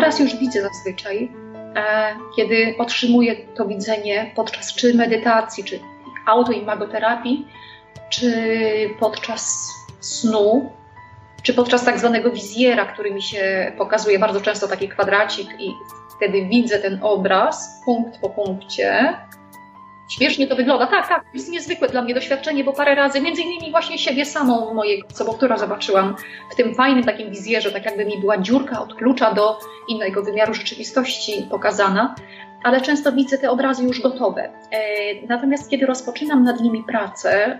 obraz już widzę zazwyczaj, e, kiedy otrzymuję to widzenie podczas czy medytacji, czy autoimagoterapii, czy podczas snu, czy podczas tak zwanego wizjera, który mi się pokazuje bardzo często taki kwadracik i wtedy widzę ten obraz punkt po punkcie. Śmiesznie to wygląda. Tak, tak, jest niezwykłe dla mnie doświadczenie, bo parę razy, między innymi właśnie siebie samą, mojego sobowtóra zobaczyłam w tym fajnym takim wizjerze, tak jakby mi była dziurka od klucza do innego wymiaru rzeczywistości pokazana, ale często widzę te obrazy już gotowe. E, natomiast kiedy rozpoczynam nad nimi pracę,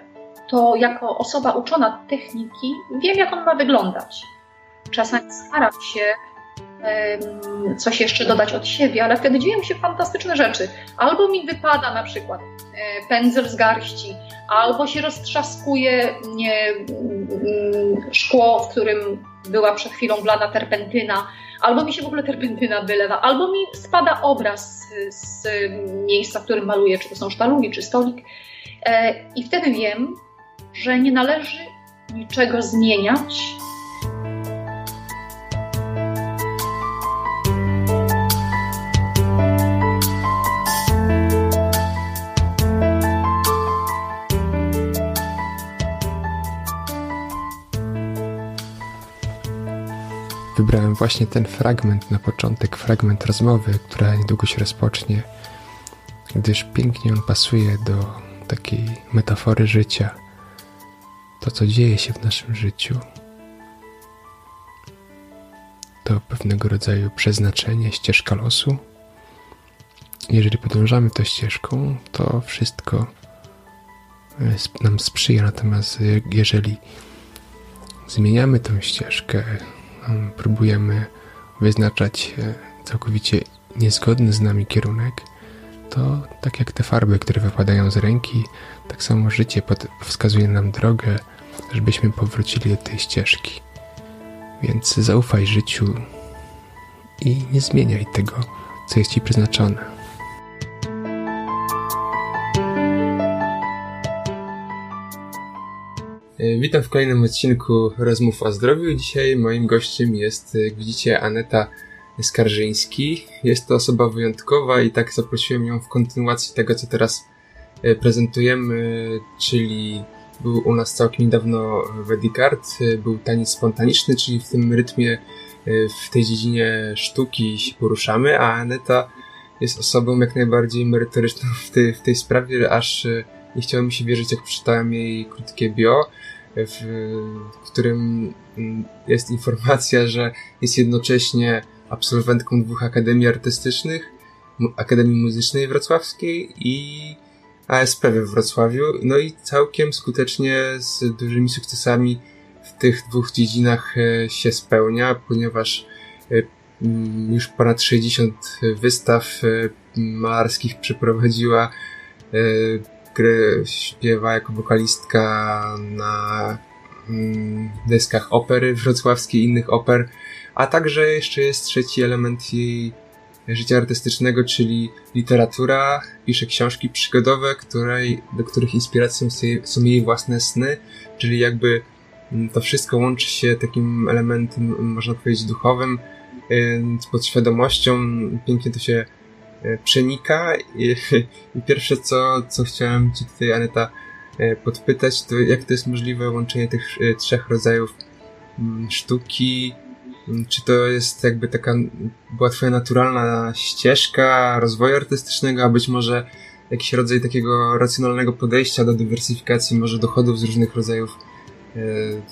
to jako osoba uczona techniki wiem, jak on ma wyglądać. Czasami staram się coś jeszcze dodać od siebie, ale wtedy dzieją się fantastyczne rzeczy. Albo mi wypada na przykład e, pędzel z garści, albo się roztrzaskuje nie, mm, szkło, w którym była przed chwilą wlana terpentyna, albo mi się w ogóle terpentyna wylewa, albo mi spada obraz z, miejsca, w którym maluję, czy to są sztalugi, czy stolik. E, I wtedy wiem, że nie należy niczego zmieniać, Wybrałem właśnie ten fragment na początek, fragment rozmowy, która niedługo się rozpocznie, gdyż pięknie on pasuje do takiej metafory życia. To, co dzieje się w naszym życiu, to pewnego rodzaju przeznaczenie, ścieżka losu. Jeżeli podążamy tą ścieżką, to wszystko e, nam sprzyja. Natomiast jeżeli zmieniamy tą ścieżkę, próbujemy wyznaczać całkowicie niezgodny z nami kierunek, to tak jak te farby, które wypadają z ręki, tak samo życie wskazuje nam drogę, żebyśmy powrócili do tej ścieżki. Więc zaufaj życiu i nie zmieniaj tego, co jest ci przeznaczone. Witam w kolejnym odcinku Rozmów o Zdrowiu. Dzisiaj moim gościem jest, jak widzicie, Aneta Skarżyński. Jest to osoba wyjątkowa i tak zaprosiłem ją w kontynuacji tego, co teraz e, prezentujemy, czyli był u nas całkiem niedawno Wedikart, e, był taniec spontaniczny, czyli w tym rytmie, w tej dziedzinie sztuki się poruszamy, a Aneta jest osobą jak najbardziej merytoryczną w tej, w tej sprawie, aż nie chciałem mi się wierzyć, jak przeczytałem jej krótkie bio, w, w którym mm, jest informacja, że jest jednocześnie absolwentką dwóch akademii artystycznych, Akademii Muzycznej Wrocławskiej i ASP we Wrocławiu, no i całkiem skutecznie z dużymi sukcesami w tych dwóch dziedzinach e, się spełnia, ponieważ e, mm, już ponad 60 wystaw e, malarskich przeprowadziła gry śpiewa jako wokalistka na mm, dyskach opery wrocławskiej i innych oper, a także jeszcze jest trzeci element jej życia artystycznego, czyli literatura. Pisze książki przygodowe, której, do których inspiracją są jej własne sny, czyli jakby mm, to wszystko łączy się takim elementem, można powiedzieć, duchowym, z podświadomością. Pięknie to się przenika i, i pierwsze co, co chciałem Ci tutaj Aneta e, podpytać, to jak to jest możliwe łączenie tych e, trzech rodzajów mm, sztuki, mm, czy to jest jakby taka, była twoja naturalna ścieżka rozwoju artystycznego, a być może jakiś rodzaj takiego racjonalnego podejścia do dywersyfikacji może dochodów z różnych rodzajów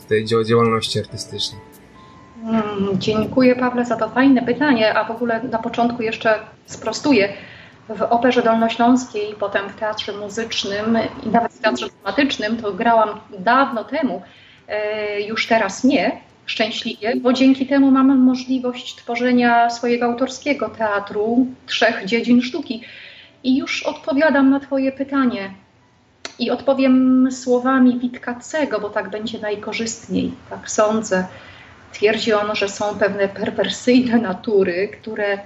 tutaj działalności artystycznej? Mm, dziękuję Pawle za to fajne pytanie, a w ogóle na początku jeszcze sprostuję. W Operze Dolnośląskiej, potem w Teatrze Muzycznym i nawet w Teatrze Dramatycznym to grałam dawno temu, e, już teraz nie, szczęśliwie, bo dzięki temu mamy możliwość tworzenia swojego autorskiego teatru trzech dziedzin sztuki. I już odpowiadam na Twoje pytanie. I odpowiem słowami Witkacego, bo tak będzie najkorzystniej, tak sądzę. Twierdzi on, że są pewne perwersyjne natury, które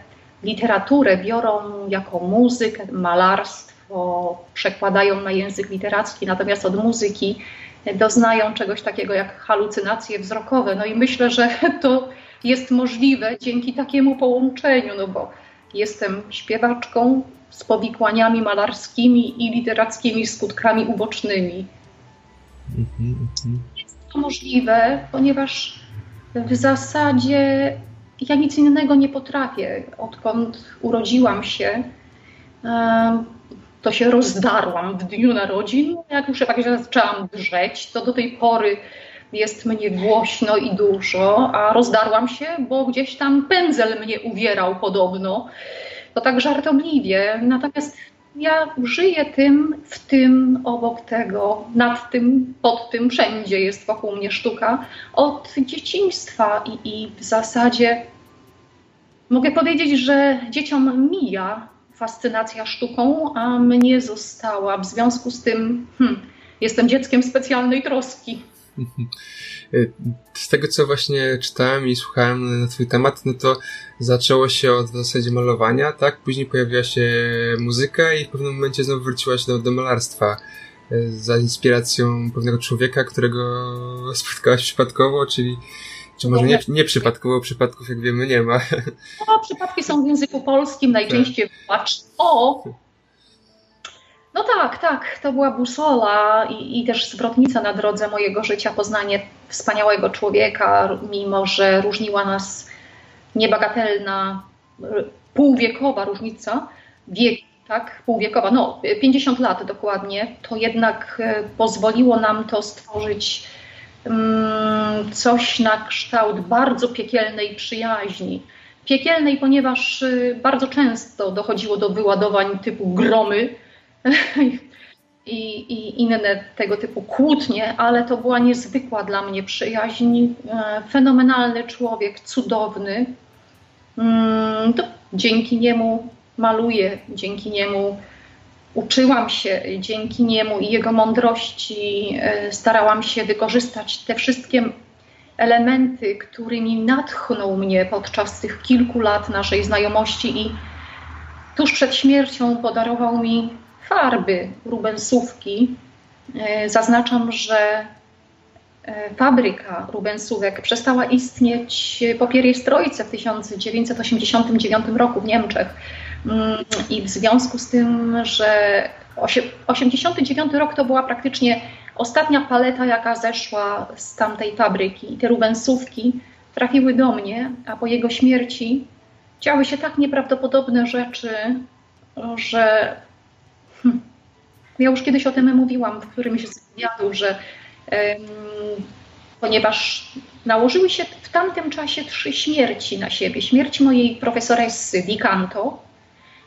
literaturę biorą jako muzykę, malarstwo, przekładają na język literacki, natomiast od muzyki doznają czegoś takiego jak halucynacje wzrokowe. No i myślę, że to jest możliwe dzięki takiemu połączeniu, no bo jestem śpiewaczką z powikłaniami malarskimi i literackimi skutkami ubocznymi. Jest to możliwe, ponieważ w zasadzie ja nic innego nie potrafię. Odkąd urodziłam się, to się rozdarłam w dniu narodzin. Jak już tak zaczęłam drzeć, to do tej pory jest mnie głośno i dużo, a rozdarłam się, bo gdzieś tam pędzel mnie uwierał podobno. To tak żartobliwie. Natomiast ja żyję tym, w tym, obok tego, nad tym, pod tym, wszędzie jest wokół mnie sztuka od dzieciństwa i, i w zasadzie mogę powiedzieć, że dzieciom mija fascynacja sztuką, a mnie została. W związku z tym hmm, jestem dzieckiem specjalnej troski. Z tego, co właśnie czytałem i słuchałem na twój temat, no to zaczęło się od w zasadzie malowania, tak? Później pojawiła się muzyka i w pewnym momencie znowu wróciłaś do, do malarstwa e, za inspiracją pewnego człowieka, którego spotkałaś przypadkowo, czyli czy może nie, nie przypadkowo, przypadków jak wiemy nie ma. No, przypadki są w języku polskim, najczęściej tak. o. No tak, tak, to była busola i, i, też zwrotnica na drodze mojego życia, poznanie wspaniałego człowieka, mimo że różniła nas niebagatelna, półwiekowa różnica wieku, tak, półwiekowa, no 50 lat dokładnie, to jednak e, pozwoliło nam to stworzyć Mm, coś na kształt bardzo piekielnej przyjaźni. Piekielnej, ponieważ y, bardzo często dochodziło do wyładowań typu gromy i, i inne tego typu kłótnie, ale to była niezwykła dla mnie przyjaźń. E, fenomenalny człowiek, cudowny. Mm, to dzięki niemu maluję, dzięki niemu uczyłam się dzięki niemu i jego mądrości, e, starałam się wykorzystać te wszystkie elementy, którymi natchnął mnie podczas tych kilku lat naszej znajomości i tuż przed śmiercią podarował mi farby rubensówki. E, zaznaczam, że e, fabryka rubensówek przestała istnieć po Pieriestrojce w 1989 roku w Niemczech. Mm, I w związku z tym, że 89 rok to była praktycznie ostatnia paleta, jaka zeszła z tamtej fabryki. Te rubensówki trafiły do mnie, a po jego śmierci działy się tak nieprawdopodobne rzeczy, że ja już kiedyś o tym mówiłam w którymś z wywiadów, że um, ponieważ nałożyły się w tamtym czasie trzy śmierci na siebie. Śmierć mojej profesoresy Vicanto,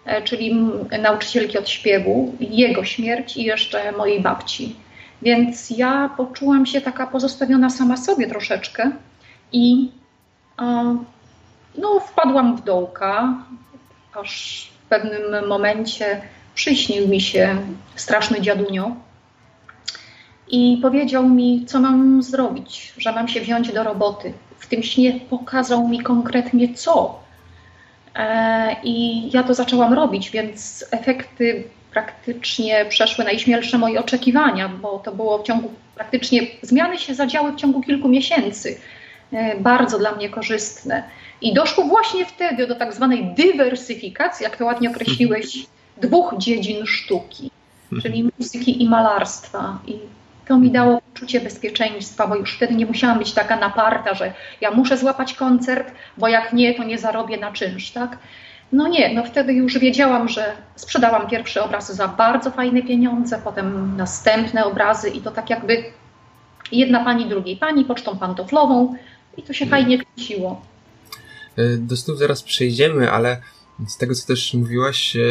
E, czyli nauczycielki od śpiewu, jego śmierć i jeszcze mojej babci. Więc ja poczułam się taka pozostawiona sama sobie troszeczkę i no, wpadłam w dołka, aż w pewnym momencie przyśnił mi się straszny dziadunio i powiedział mi, co mam zrobić, że mam się wziąć do roboty. W tym śnie pokazał mi konkretnie co, E, I ja to zaczęłam robić, więc efekty praktycznie przeszły najśmielsze moje oczekiwania, bo to było w ciągu praktycznie, zmiany się zadziały w ciągu kilku miesięcy, e, bardzo dla mnie korzystne. I doszło właśnie wtedy do tak zwanej dywersyfikacji, jak to ładnie określiłeś, dwóch dziedzin sztuki, czyli muzyki i malarstwa. I to mi dało poczucie bezpieczeństwa, bo już wtedy nie musiałam być taka naparta, że ja muszę złapać koncert, bo jak nie, to nie zarobię na czynsz, tak? No nie, no wtedy już wiedziałam, że sprzedałam pierwszy obraz za bardzo fajne pieniądze, potem następne obrazy i to tak jakby jedna pani drugiej pani, pocztą pantoflową i to się fajnie kręciło. E, do snów zaraz przejdziemy, ale z tego, co też mówiłaś, e,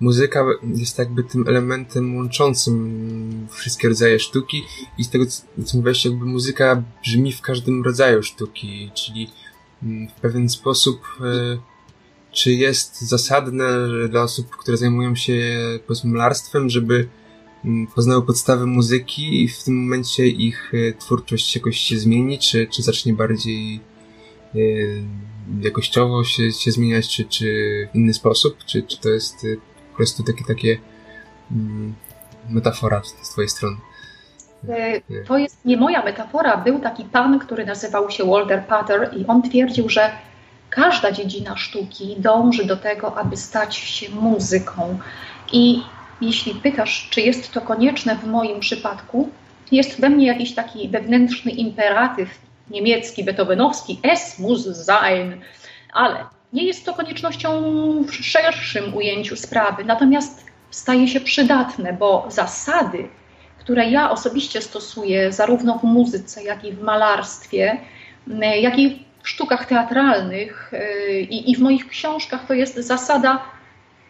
muzyka jest jakby tym elementem łączącym wszystkie rodzaje sztuki i z tego, co mówiłeś, jakby muzyka brzmi w każdym rodzaju sztuki, czyli mm, w pewien sposób e, czy jest zasadne dla osób, które zajmują się malarstwem, żeby mm, poznały podstawy muzyki i w tym momencie ich e, twórczość jakoś się zmieni, czy, czy zacznie bardziej e, jakościowo się, się zmieniać, czy, czy w inny sposób, czy, czy to jest po prostu takie, takie mm, metafora z twojej strony. To jest nie moja metafora. Był taki pan, który nazywał się Walter Pater i on twierdził, że każda dziedzina sztuki dąży do tego, aby stać się muzyką. I jeśli pytasz, czy jest to konieczne w moim przypadku, jest we mnie jakiś taki wewnętrzny imperatyw niemiecki, beethovenowski, es muss sein, ale nie jest to koniecznością w szerszym ujęciu sprawy, natomiast staje się przydatne, bo zasady, które ja osobiście stosuję zarówno w muzyce, jak i w malarstwie, jak i w sztukach teatralnych yy, i, i w moich książkach, to jest zasada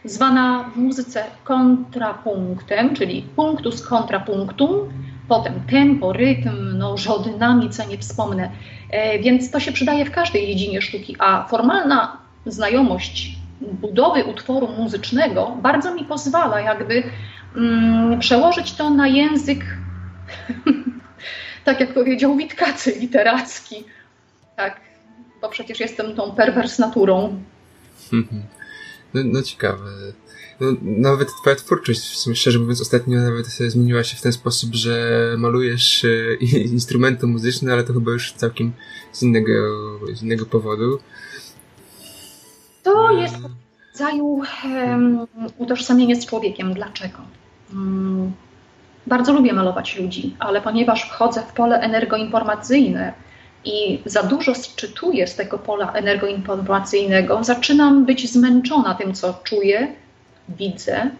zwana w muzyce kontrapunktem, czyli punktus kontrapunktum, potem tempo, rytm, no, o dynamice nie wspomnę. E, więc to się przydaje w każdej dziedzinie sztuki, a formalna znajomość budowy utworu muzycznego bardzo mi pozwala jakby mm, przełożyć to na język, tak jak powiedział Witkacy, literacki. Tak, bo przecież jestem tą perwers naturą. No, no ciekawe. No, nawet twoja twórczość, szczerze mówiąc, ostatnio nawet zmieniła się w ten sposób, że malujesz e, instrumenty muzyczne, ale to chyba już całkiem z innego, z innego powodu. To jest rodzaju um, utożsamienie z człowiekiem. Dlaczego? Um, bardzo lubię malować ludzi, ale ponieważ wchodzę w pole energoinformacyjne i za dużo czytuję z tego pola energoinformacyjnego, zaczynam być zmęczona tym, co czuję, widzę,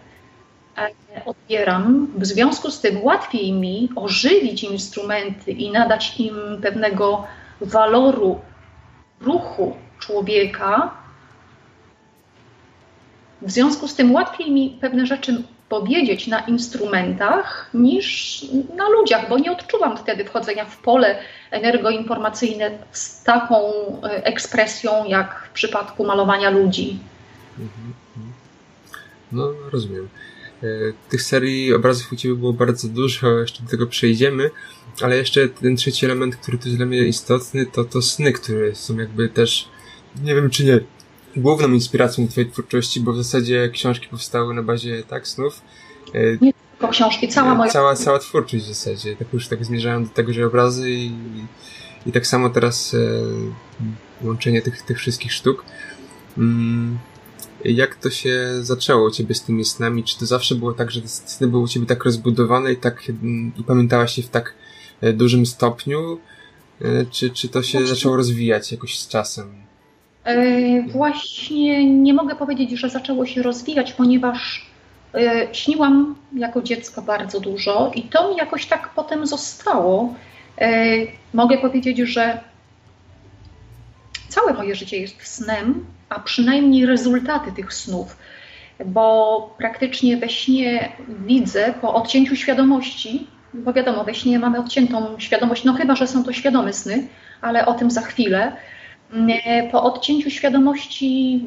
odbieram. W związku z tym łatwiej mi ożywić instrumenty i nadać im pewnego waloru ruchu człowieka. W związku z tym łatwiej mi pewne rzeczy powiedzieć na instrumentach niż na ludziach, bo nie odczuwam wtedy wchodzenia w pole energoinformacyjne z taką e, ekspresją jak w przypadku malowania ludzi. Mhm. No, rozumiem. E, tych serii obrazów u Ciebie było bardzo dużo, jeszcze do tego przejdziemy, ale jeszcze ten trzeci element, który tu jest dla mnie istotny, to to sny, które są jakby też, nie wiem czy nie, główną inspiracją Twojej twórczości, bo w zasadzie książki powstały na bazie tak snów. E, nie tylko książki, cała moja... Cała, cała twórczość w zasadzie. Tak już tak zmierzałem do tego, że obrazy i, i tak samo teraz e, łączenie tych, tych wszystkich sztuk. Mm, jak to się zaczęło u ciebie z tymi snami? Czy to zawsze było tak, że te sny były u ciebie tak rozbudowane i tak mm, i pamiętałaś je w tak e, dużym stopniu? E, czy, czy to się zaczęło rozwijać jakoś z czasem? E, właśnie nie mogę powiedzieć, że zaczęło się rozwijać, ponieważ śniłam jako dziecko bardzo dużo i to mi jakoś tak potem zostało. Mogę powiedzieć, że całe moje życie jest snem, a przynajmniej rezultaty tych snów, bo praktycznie we śnie widzę po odcięciu świadomości, bo wiadomo, we śnie mamy odciętą świadomość, no chyba, że są to świadome sny, ale o tym za chwilę. Po odcięciu świadomości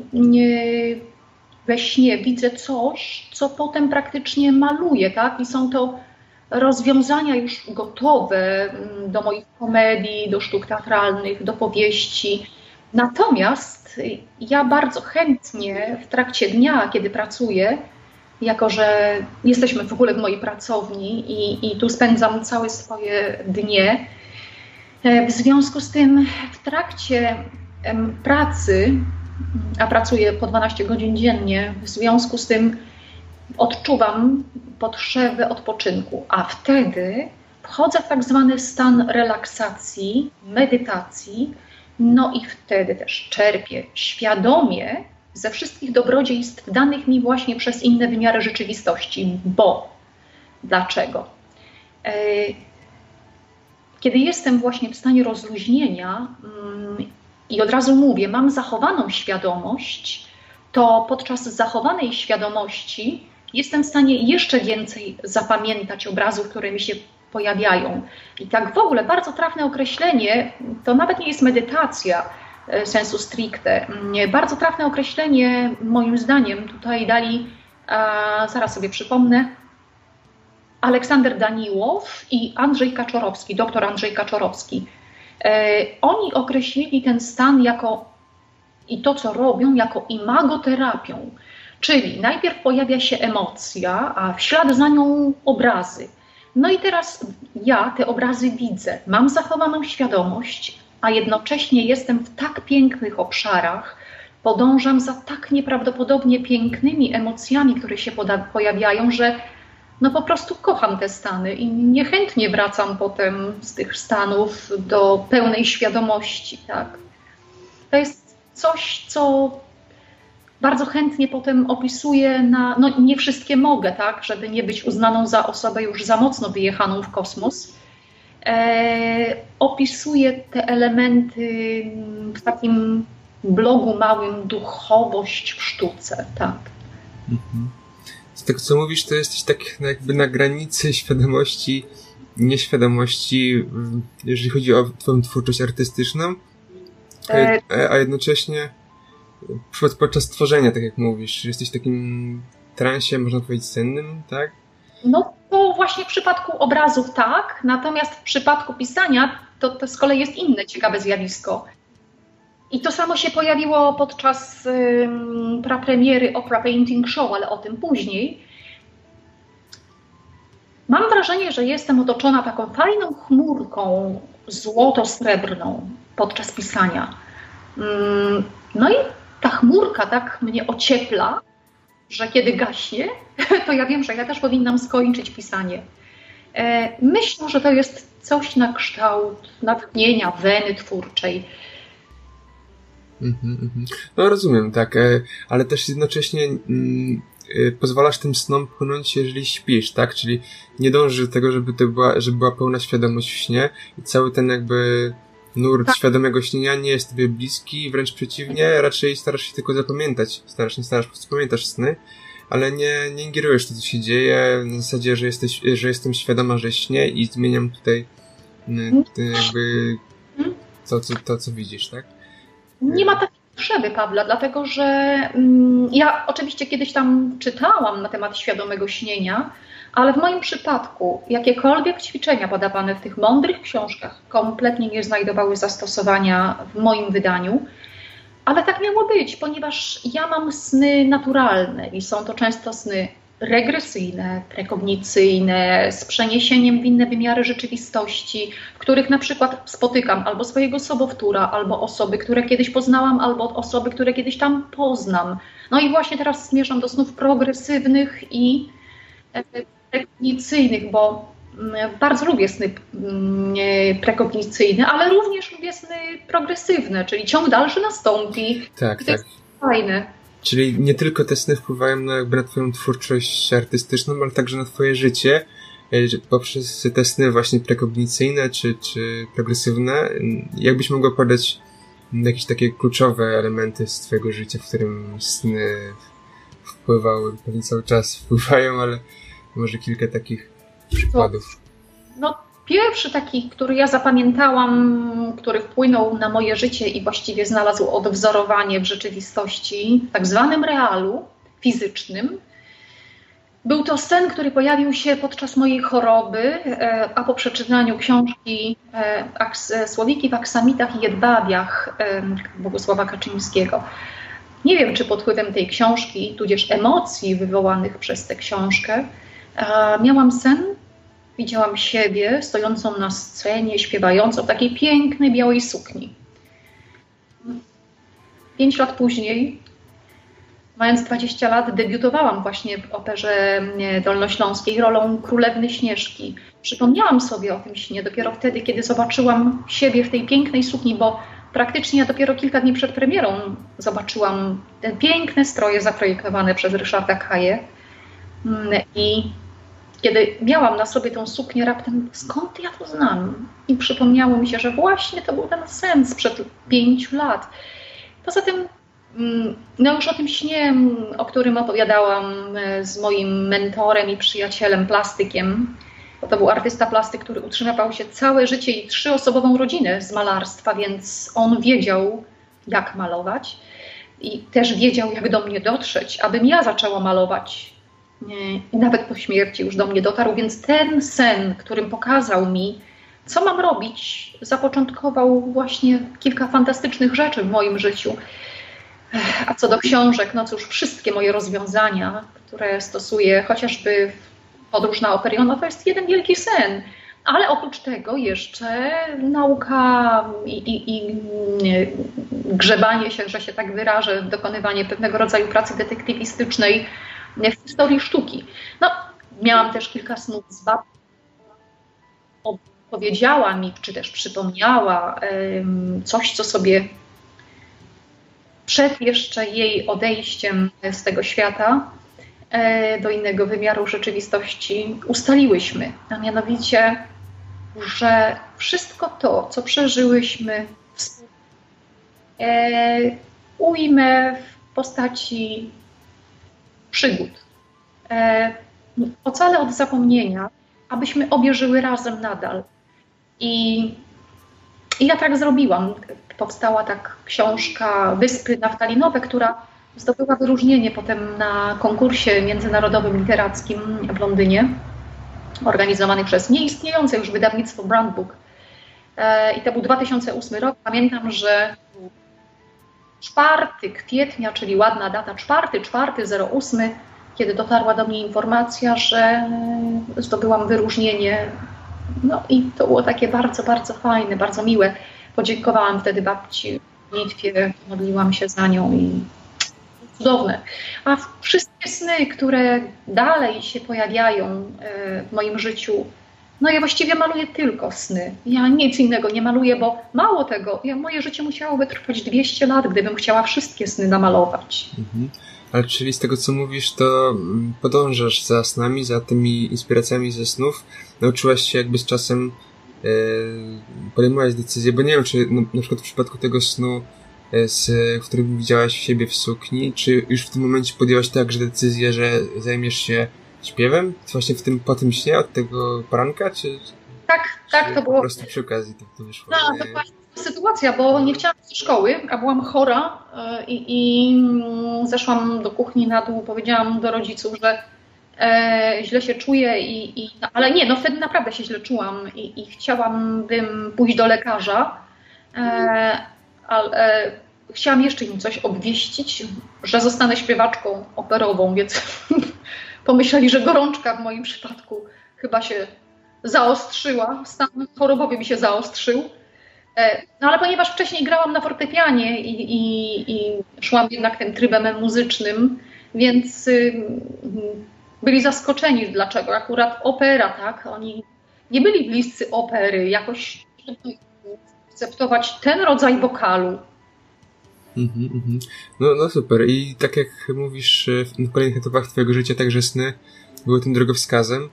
we śnie widzę coś, co potem praktycznie maluję, tak? I są to rozwiązania już gotowe mm, do moich komedii, do sztuk teatralnych, do powieści. Natomiast ja bardzo chętnie w trakcie dnia, kiedy pracuję, jako że jesteśmy w ogóle w mojej pracowni i, i tu spędzam całe swoje dnie, e, w związku z tym w trakcie pracy, a pracuję po 12 godzin dziennie, w związku z tym odczuwam potrzebę odpoczynku, a wtedy wchodzę w tak zwany stan relaksacji, medytacji, no i wtedy też czerpię świadomie ze wszystkich dobrodziejstw danych mi właśnie przez inne wymiary rzeczywistości. Bo dlaczego? E, kiedy jestem właśnie w stanie rozluźnienia mm, i od razu mówię, mam zachowaną świadomość, to podczas zachowanej świadomości jestem w stanie jeszcze więcej zapamiętać obrazów, które mi się pojawiają. I tak w ogóle bardzo trafne określenie, to nawet nie jest medytacja e, sensu stricte. Mm, bardzo trafne określenie, moim zdaniem, tutaj dali, a, zaraz sobie przypomnę, Aleksander Daniłow i Andrzej Kaczorowski, doktor Andrzej Kaczorowski. E, oni określili ten stan jako i to, co robią, jako imagoterapią. Czyli najpierw pojawia się emocja, a w ślad za nią obrazy No i teraz ja te obrazy widzę, mam zachowaną świadomość, a jednocześnie jestem w tak pięknych obszarach, podążam za tak nieprawdopodobnie pięknymi emocjami, które się pojawiają, że no po prostu kocham te stany i niechętnie wracam potem z tych stanów do pełnej świadomości. Tak? To jest coś, co bardzo chętnie potem opisuję na, no nie wszystkie mogę, tak, żeby nie być uznaną za osobę już za mocno wyjechaną w kosmos. E, opisuję te elementy w takim blogu małym duchowość w sztuce, tak. Mhm. Tego co mówisz, to jesteś tak jakby na granicy świadomości, nieświadomości, jeżeli chodzi o twoją twórczość artystyczną, e... a jednocześnie podczas tworzenia, tak jak mówisz, jesteś w takim transie, można powiedzieć, sennym, tak? No to właśnie w przypadku obrazów tak, natomiast w przypadku pisania to, to z kolei jest inne ciekawe zjawisko. I to samo się pojawiło podczas um, prapremiery Opera Painting Show, ale o tym później. Mam wrażenie, że jestem otoczona taką fajną chmurką złoto-srebrną podczas pisania. Um, no i ta chmurka tak mnie ociepla, że kiedy gaśnie, to ja wiem, że ja też powinnam skończyć pisanie. E, myślę, że to jest coś na kształt natchnienia, weny twórczej. Mm -hmm. No rozumiem, tak, e, ale też jednocześnie mm, e, pozwalasz tym snom płynąć, jeżeli śpisz, tak? Czyli nie dążysz do tego, żeby to była, żeby była pełna świadomość w śnie i cały ten jakby nurt tak. świadomego śnienia nie jest tobie bliski, wręcz przeciwnie, raczej starasz się tylko zapamiętać, starasz się, starasz, po prostu pamiętasz sny, ale nie, nie ingerujesz to, co się dzieje, na zasadzie, że jesteś, że jestem świadoma, że śnię i zmieniam tutaj mm, jakby to, co, to, co widzisz, tak? Nie ma takiej potrzeby, Pawła, dlatego że mm, ja oczywiście kiedyś tam czytałam na temat świadomego śnienia, ale w moim przypadku jakiekolwiek ćwiczenia podawane w tych mądrych książkach kompletnie nie znajdowały zastosowania w moim wydaniu. Ale tak miało być, ponieważ ja mam sny naturalne i są to często sny regresyjne, prekognicyjne, z przeniesieniem w inne wymiary rzeczywistości, w których na przykład spotykam albo swojego sobowtóra, albo osoby, które kiedyś poznałam, albo osoby, które kiedyś tam poznam. No i właśnie teraz zmierzam do snów progresywnych i e, prekognicyjnych, bo mm, bardzo lubię sny mm, prekognicyjne, ale również lubię sny progresywne, czyli ciąg dalszy nastąpi. Tak, tak. fajne. Czyli nie tylko te sny wpływają na, jakby na twoją twórczość artystyczną, ale także na twoje życie e, poprzez te sny właśnie prekognicyjne czy, czy progresywne. Jakbyś mogła podać jakieś takie kluczowe elementy z twojego życia, w którym sny wpływały, pewnie cały czas wpływają, ale może kilka takich przykładów. No, pierwszy taki, który ja zapamiętałam, który wpłynął na moje życie i właściwie znalazł odwzorowanie w rzeczywistości, tak zwanym realu fizycznym, był to sen, który pojawił się podczas mojej choroby, e, a po przeczytaniu książki e, Słowiki w aksamitach i jedwabiach e, Bogusława Kaczyńskiego. Nie wiem, czy pod wpływem tej książki, tudzież emocji wywołanych przez tę książkę, miałam sen, widziałam siebie stojącą na scenie, śpiewającą w takiej pięknej białej sukni. Pięć lat później, mając 20 lat, debiutowałam właśnie w operze dolnośląskiej rolą Królewny Śnieżki. Przypomniałam sobie o tym śnie dopiero wtedy, kiedy zobaczyłam siebie w tej pięknej sukni, bo praktycznie ja dopiero kilka dni przed premierą zobaczyłam te piękne stroje zaprojektowane przez Ryszarda Kaję. Mm, I kiedy miałam na sobie tą suknię, raptem skąd ja to znam? I przypomniało mi się, że właśnie to był ten sen sprzed pięciu lat. Poza tym, mm, no już o tym śnie, o którym opowiadałam e, z moim mentorem i przyjacielem, plastykiem, bo to był artysta plastyk, który utrzymywał się całe życie i trzyosobową rodzinę z malarstwa, więc on wiedział, jak malować i też wiedział, jak do mnie dotrzeć, abym ja zaczęła malować i nawet po śmierci już do mnie dotarł, więc ten sen, którym pokazał mi, co mam robić, zapoczątkował właśnie kilka fantastycznych rzeczy w moim życiu. A co do książek, no cóż, wszystkie moje rozwiązania, które stosuję chociażby podróż na Operiona to jest jeden wielki sen. Ale oprócz tego jeszcze nauka i, i, i, grzebanie się, że się tak wyrażę, dokonywanie pewnego rodzaju pracy detektywistycznej w historii sztuki. No, miałam też kilka snów z babcią. Powiedziała mi, czy też przypomniała coś, co sobie przed jeszcze jej odejściem z tego świata e, do innego wymiaru rzeczywistości ustaliłyśmy, a mianowicie, że wszystko to, co przeżyłyśmy wspólnie, e, ujmę w postaci przygód. E, ocalę od zapomnienia, abyśmy obie żyły razem nadal. I, I ja tak zrobiłam powstała tak książka Wyspy Naftalinowe, która zdobyła wyróżnienie potem na konkursie międzynarodowym literackim w Londynie, organizowany przez nieistniejące już wydawnictwo Brand Book. E, I to był 2008 rok. Pamiętam, że 4 kwietnia, czyli ładna data, 4, 4, 08, kiedy dotarła do mnie informacja, że zdobyłam wyróżnienie. No i to było takie bardzo, bardzo fajne, bardzo miłe. Podziękowałam wtedy babci w Litwie, modliłam się za nią i cudowne. A wszystkie sny, które dalej się pojawiają e, w moim życiu, no ja właściwie maluję tylko sny. Ja nic innego nie maluję, bo mało tego, ja, moje życie musiałoby trwać 200 lat, gdybym chciała wszystkie sny namalować. Mhm. Ale czyli z tego, co mówisz, to mm, podążasz za snami, za tymi inspiracjami ze snów. Nauczyłaś się jakby z czasem E, podejmować decyzję, bo nie wiem, czy na przykład w przypadku tego snu, e, z, w którym widziałaś siebie w sukni, czy już w tym momencie podjęłaś także decyzję, że zajmiesz się śpiewem? Właśnie w tym, po tym śnie od tego poranka, czy... Tak, tak, to było... Po prostu przy okazji tak to wyszło. No, to była sytuacja, bo nie chciałam do szkoły, a byłam chora e, i, i mm, zeszłam do kuchni na dół, powiedziałam do rodziców, że e, źle się czuję, i, i, no, ale nie, no wtedy naprawdę się źle czułam i, i chciałabym pójść do lekarza, e, ale e, chciałam jeszcze im coś obwieścić, że zostanę śpiewaczką operową, więc pomyśleli, że gorączka w moim przypadku chyba się zaostrzyła, stan chorobowy mi się zaostrzył. E, no ale ponieważ wcześniej grałam na fortepianie i, i, i szłam jednak tym trybem muzycznym, więc byli zaskoczeni, dlaczego akurat opera, tak? Oni nie byli bliscy opery, jakoś akceptować ten rodzaj wokalu. Mm-hmm, mm-hmm. No, no super. I tak jak mówisz, e, w kolejnych etapach twojego życia także sny były tym drogowskazem.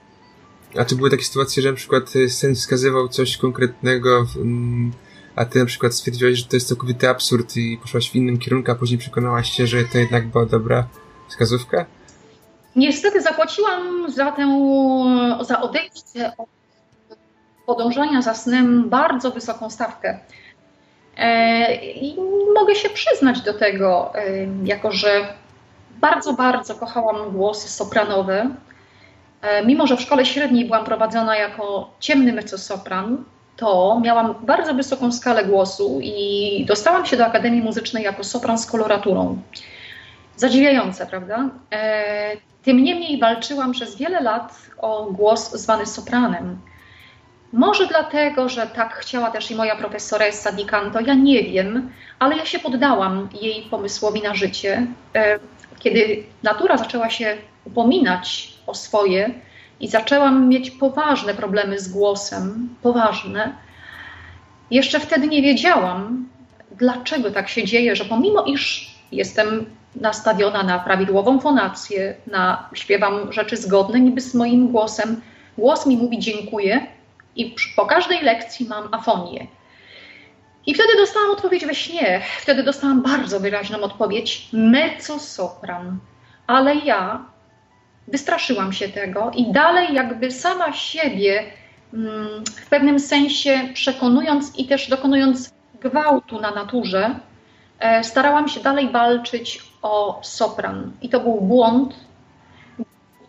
A czy były takie sytuacje, że na przykład e, sen wskazywał coś konkretnego, mm, a ty na przykład stwierdziłaś, że to jest całkowity absurd i poszłaś w innym kierunku, a później przekonałaś się, że to jednak była dobra wskazówka? Niestety zapłaciłam za tę, za odejście od podążania za snem bardzo wysoką stawkę. E, I mogę się przyznać do tego, e, jako że bardzo, bardzo kochałam głosy sopranowe. E, mimo, że w szkole średniej byłam prowadzona jako ciemny mezzosopran, to miałam bardzo wysoką skalę głosu i dostałam się do Akademii Muzycznej jako sopran z koloraturą. Zadziwiające, prawda? Tym niemniej walczyłam przez wiele lat o głos zwany sopranem. Może dlatego, że tak chciała też i moja profesoressa Di Canto, ja nie wiem, ale ja się poddałam jej pomysłowi na życie. E, kiedy natura zaczęła się upominać o swoje i zaczęłam mieć poważne problemy z głosem, poważne, jeszcze wtedy nie wiedziałam, dlaczego tak się dzieje, że pomimo iż jestem nastawiona na prawidłową fonację, na śpiewam rzeczy zgodne niby z moim głosem. Głos mi mówi dziękuję i po każdej lekcji mam afonię. I wtedy dostałam odpowiedź we śnie. Wtedy dostałam bardzo wyraźną odpowiedź mezzo-sopran. Ale ja wystraszyłam się tego i dalej jakby sama siebie mm, w pewnym sensie przekonując i też dokonując gwałtu na naturze, e, starałam się dalej walczyć o sopran. I to był błąd.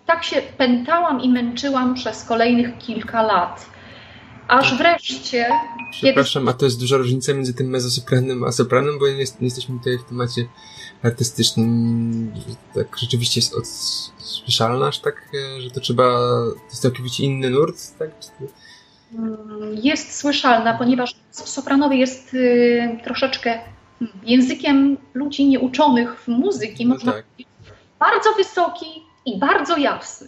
Tak się pętałam i męczyłam przez kolejnych kilka lat. Aż wreszcie. Przepraszam, kiedy... a to jest duża różnica między tym mezzosopranem a sopranem, bo nie, jest, nie jesteśmy tutaj w temacie artystycznym. Tak rzeczywiście jest słyszalna, aż tak, e, że to trzeba. To jest całkowicie inny nurt, tak? Mm, jest słyszalna, ponieważ sopranowy jest y, troszeczkę hmm, językiem ludzi nieuczonych w muzyki, no można tak. bardzo wysoki i bardzo jasny.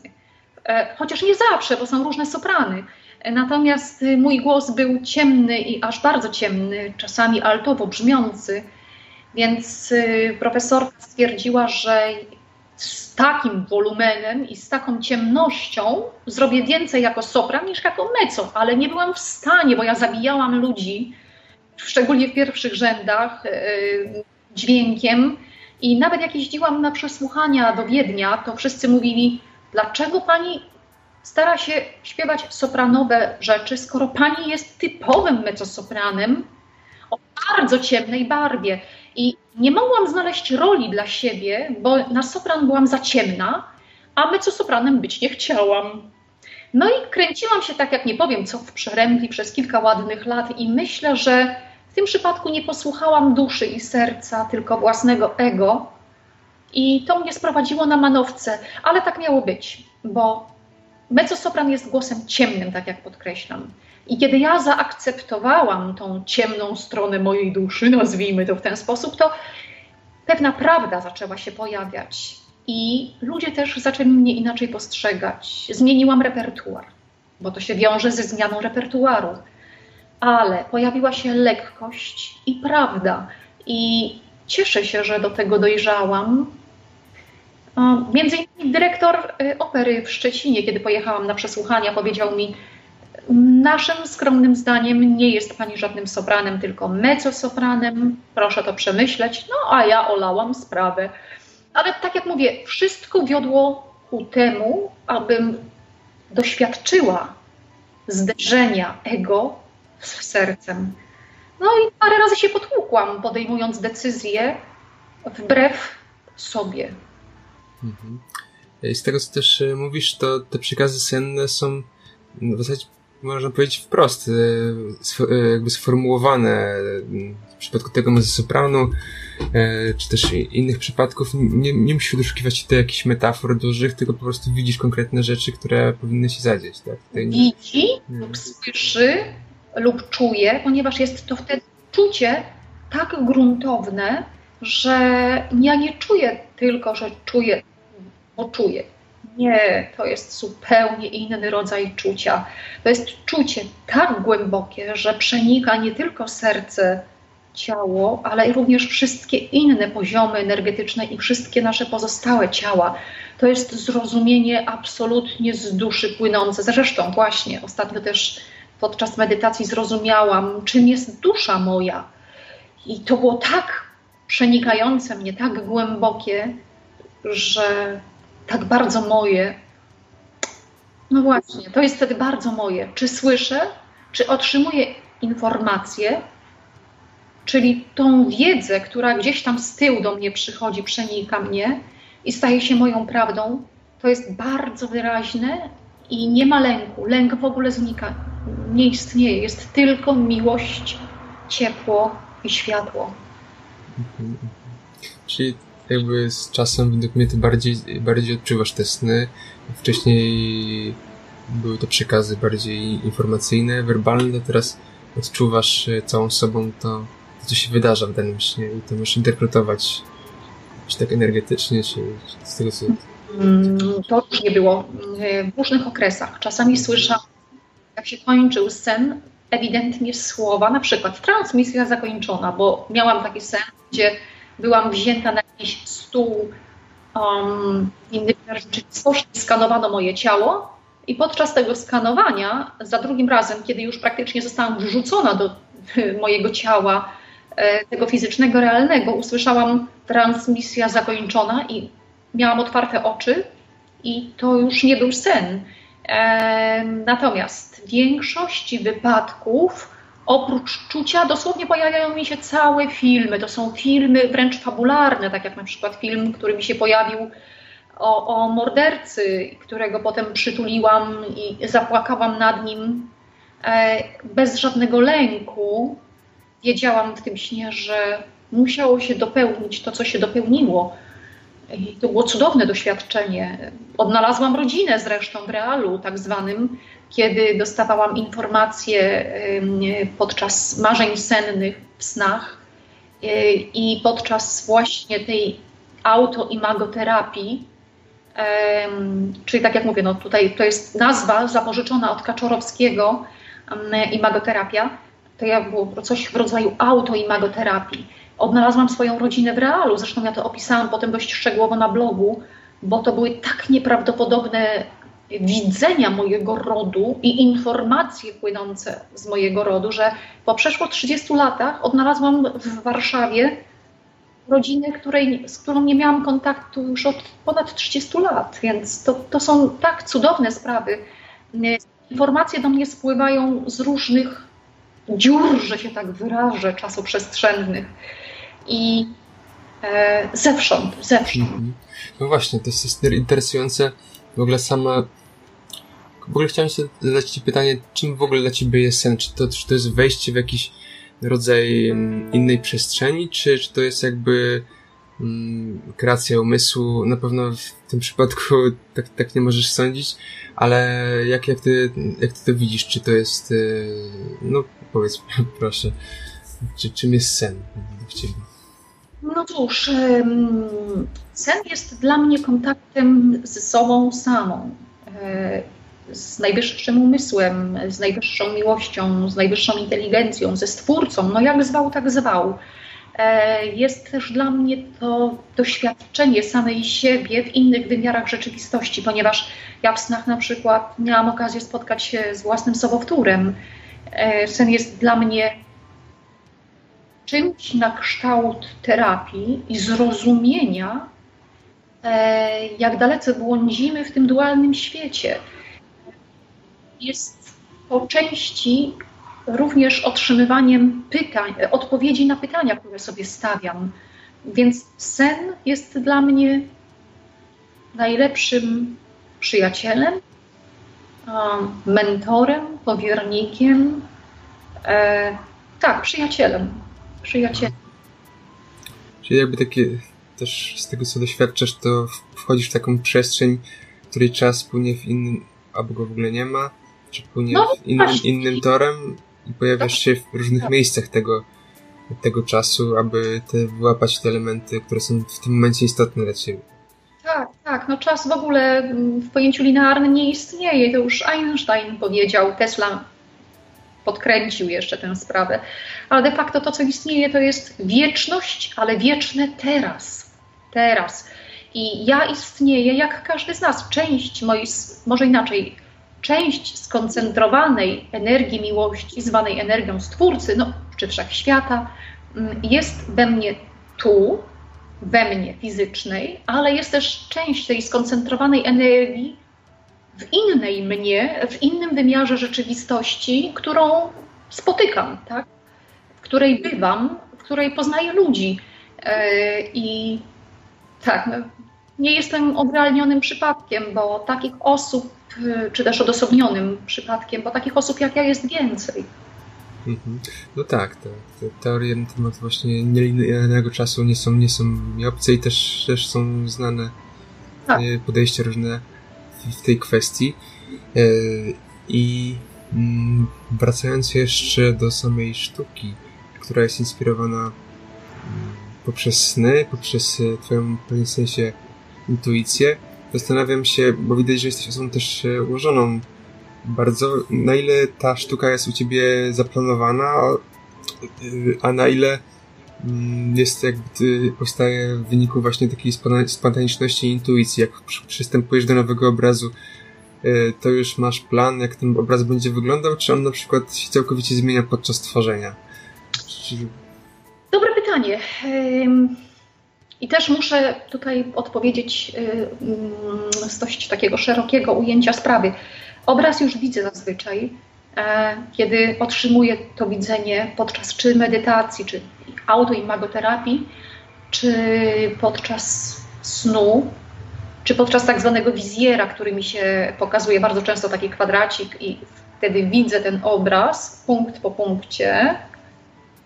E, chociaż nie zawsze, bo są różne soprany. Natomiast y, mój głos był ciemny i aż bardzo ciemny, czasami altowo brzmiący, więc y, profesorka stwierdziła, że z takim wolumenem i z taką ciemnością zrobię więcej jako sopran niż jako mezzo, ale nie byłam w stanie, bo ja zabijałam ludzi, szczególnie w pierwszych rzędach, yy, dźwiękiem. I nawet jak jeździłam na przesłuchania do Wiednia, to wszyscy mówili, dlaczego pani stara się śpiewać sopranowe rzeczy, skoro pani jest typowym mezzosopranem o bardzo ciemnej barwie. I nie mogłam znaleźć roli dla siebie, bo na sopran byłam za ciemna, a mezzosopranem być nie chciałam. No i kręciłam się tak, jak nie powiem co, w przerębli przez kilka ładnych lat i myślę, że w tym przypadku nie posłuchałam duszy i serca, tylko własnego ego. I to mnie sprowadziło na manowce, ale tak miało być, bo mezzosopran jest głosem ciemnym, tak jak podkreślam. I kiedy ja zaakceptowałam tą ciemną stronę mojej duszy, nazwijmy to w ten sposób, to pewna prawda zaczęła się pojawiać. I ludzie też zaczęli mnie inaczej postrzegać. Zmieniłam repertuar, bo to się wiąże ze zmianą repertuaru. Ale pojawiła się lekkość i prawda. I cieszę się, że do tego dojrzałam. Między innymi dyrektor y, opery w Szczecinie, kiedy pojechałam na przesłuchania, powiedział mi: Naszym skromnym zdaniem nie jest pani żadnym sopranem, tylko mezzosopranem. Proszę to przemyśleć. No a ja olałam sprawę. Ale tak jak mówię, wszystko wiodło ku temu, abym doświadczyła zderzenia ego z sercem. No i parę razy się potłukłam, podejmując decyzje wbrew sobie. Mhm. Z tego, co też e, mówisz, to te przekazy senne są w zasadzie można powiedzieć wprost, e, e, jakby sformułowane w przypadku tego mezzosopranu, e, czy też innych przypadków, nie, nie musisz wyszukiwać się do jakichś metafor dużych, tylko po prostu widzisz konkretne rzeczy, które powinny się zadzieć. Tak? Widzi lub słyszy lub czuje, ponieważ jest to wtedy czucie tak gruntowne, że ja nie czuję tylko, że czuję, bo czuję. Nie, to jest zupełnie inny rodzaj czucia. To jest czucie tak głębokie, że przenika nie tylko serce, ciało, ale również wszystkie inne poziomy energetyczne i wszystkie nasze pozostałe ciała. To jest zrozumienie absolutnie z duszy płynące. Zresztą właśnie ostatnio też podczas medytacji zrozumiałam, czym jest dusza moja. I to było tak przenikające mnie, tak głębokie, że tak bardzo moje. No właśnie, to jest wtedy bardzo moje. Czy słyszę, czy otrzymuję informacje, czyli tą wiedzę, która gdzieś tam z tyłu do mnie przychodzi, przenika mnie i staje się moją prawdą, to jest bardzo wyraźne i nie ma lęku. Lęk w ogóle znika, nie istnieje. Jest tylko miłość, ciepło i światło. Czyli jakby z czasem według mnie ty bardziej, bardziej odczuwasz te sny. Wcześniej były to przekazy bardziej informacyjne, werbalne, teraz odczuwasz e, całą sobą to, co się wydarza w danym śnie i to możesz interpretować czy tak energetycznie, czy, czy z tego co... Mm, to już nie było w różnych okresach. Czasami słyszałam, jak się kończył sen, ewidentnie słowa, na przykład transmisja zakończona, bo miałam taki sen, gdzie byłam wzięta na jakiś stół um, inny rzeczywistości, skanowano moje ciało i podczas tego skanowania, za drugim razem, kiedy już praktycznie zostałam wrzucona do mojego ciała, e, tego fizycznego, realnego, usłyszałam transmisja zakończona i miałam otwarte oczy i to już nie był sen. E, natomiast w większości wypadków oprócz czucia dosłownie pojawiają mi się całe filmy. To są filmy wręcz fabularne, tak jak na przykład film, który mi się pojawił o, o mordercy, którego potem przytuliłam i zapłakałam nad nim. e, bez żadnego lęku wiedziałam w tym śnie, że musiało się dopełnić to, co się dopełniło. I to było cudowne doświadczenie. Odnalazłam rodzinę zresztą w realu, tak zwanym, kiedy dostawałam informacje podczas marzeń sennych w snach e, i podczas właśnie tej autoimagoterapii, czyli tak jak mówię, no tutaj to jest nazwa zapożyczona od Kaczorowskiego, imagoterapia, to ja było coś w rodzaju autoimagoterapii. Odnalazłam swoją rodzinę w realu, zresztą ja to opisałam potem dość szczegółowo na blogu, bo to były tak nieprawdopodobne widzenia mojego rodu i informacje płynące z mojego rodu, że po przeszło 30 latach odnalazłam w Warszawie rodzinę, której, z którą nie miałam kontaktu już od ponad 30 lat, więc to, to są tak cudowne sprawy. Informacje do mnie spływają z różnych dziur, że się tak wyrażę, czasoprzestrzennych i e, zewsząd, zewsząd. Mhm. No właśnie, to jest interesujące. W ogóle sama w ogóle chciałem zadać Ci pytanie, czym w ogóle dla Ciebie jest sen? Czy to, czy to jest wejście w jakiś rodzaj mm, innej przestrzeni, czy, czy to jest jakby mm, kreacja umysłu? Na pewno w tym przypadku tak, tak nie możesz sądzić, ale jak, jak, ty, jak ty to widzisz? Czy to jest, y, no powiedz proszę, czy, czym jest sen w Ciebie? No cóż, sen jest dla mnie kontaktem z sobą samą. Z najwyższym umysłem, z najwyższą miłością, z najwyższą inteligencją, ze stwórcą, no jak zwał, tak zwał. E, jest też dla mnie to doświadczenie samej siebie w innych wymiarach rzeczywistości, ponieważ ja w snach na przykład miałam okazję spotkać się z własnym sobowtórem. E, sen jest dla mnie czymś na kształt terapii i zrozumienia, e, jak dalece błądzimy w tym dualnym świecie jest po części również otrzymywaniem pytań, odpowiedzi na pytania, które sobie stawiam. Więc sen jest dla mnie najlepszym przyjacielem, mentorem, powiernikiem. E, tak, przyjacielem. Przyjacielem. Czyli jakby takie też z tego co doświadczasz, to wchodzisz w taką przestrzeń, której czas płynie w innym, albo go w ogóle nie ma, czy płynie no, innym, innym torem i pojawiasz się w różnych tak. miejscach tego, tego czasu, aby te, wyłapać te elementy, które są w tym momencie istotne dla ciebie. Tak, tak. No czas w ogóle w pojęciu linearnym nie istnieje. To już Einstein powiedział, Tesla podkręcił jeszcze tę sprawę. Ale de facto to, co istnieje, to jest wieczność, ale wieczne teraz. Teraz. I ja istnieję jak każdy z nas. Część mojej, może inaczej, część skoncentrowanej energii miłości, zwanej energią Stwórcy, no, czy wszechświata, mm, jest we mnie tu, we mnie fizycznej, ale jest też część tej skoncentrowanej energii w innej mnie, w innym wymiarze rzeczywistości, którą spotykam, tak? w której bywam, w której poznaję ludzi. E, I tak, no, nie jestem odrealnionym przypadkiem, bo takich osób Y, czy też odosobnionym przypadkiem, bo takich osób jak ja jest więcej. Mhm. No tak, te, te teorie na temat właśnie nielinearnego czasu nie są, nie są mi obce i też, też są znane tak. Y, podejścia różne w, tej kwestii. Y, I mm, wracając jeszcze do samej sztuki, która jest inspirowana mm, poprzez sny, poprzez twoją w pewnym sensie intuicję, zastanawiam się, bo widać, że jesteś osobą też e, ułożoną bardzo, na ile ta sztuka jest u ciebie zaplanowana, a na ile mm, jest jakby powstaje w wyniku właśnie takiej spontaniczności i intuicji. Jak przystępujesz do nowego obrazu, e, to już masz plan, jak ten obraz będzie wyglądał, czy on na przykład się całkowicie zmienia podczas tworzenia? Dobre pytanie. I też muszę tutaj odpowiedzieć y, mm, z dość takiego szerokiego ujęcia sprawy. Obraz już widzę zazwyczaj, e, kiedy otrzymuję to widzenie podczas czy medytacji, czy autoimagoterapii, czy podczas snu, czy podczas tak zwanego wizjera, który mi się pokazuje bardzo często taki kwadracik i wtedy widzę ten obraz punkt po punkcie,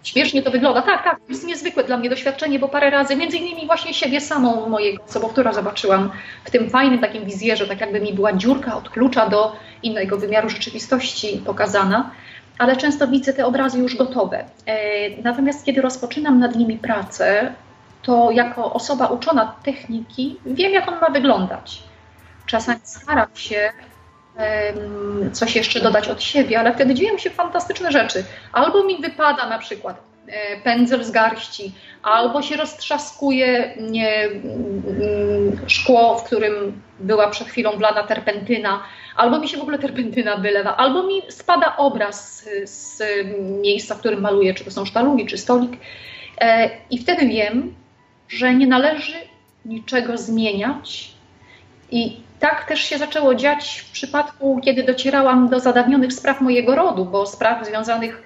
Śmiesznie to wygląda. Tak, tak, to jest niezwykłe dla mnie doświadczenie, bo parę razy, między innymi właśnie siebie samą, mojego sobowtóra zobaczyłam w tym fajnym takim wizjerze, tak jakby mi była dziurka od klucza do innego wymiaru rzeczywistości pokazana, ale często widzę te obrazy już gotowe. E, natomiast kiedy rozpoczynam nad nimi pracę, to jako osoba uczona techniki wiem, jak on ma wyglądać. Czasami staram się coś jeszcze dodać od siebie, ale wtedy dzieją się fantastyczne rzeczy. Albo mi wypada na przykład e, pędzel z garści, albo się roztrzaskuje nie, mm, szkło, w którym była przed chwilą wlana terpentyna, albo mi się w ogóle terpentyna wylewa, albo mi spada obraz z, z miejsca, w którym maluję, czy to są sztalugi, czy stolik. E, I wtedy wiem, że nie należy niczego zmieniać i tak też się zaczęło dziać w przypadku, kiedy docierałam do zadawnionych spraw mojego rodu, bo spraw związanych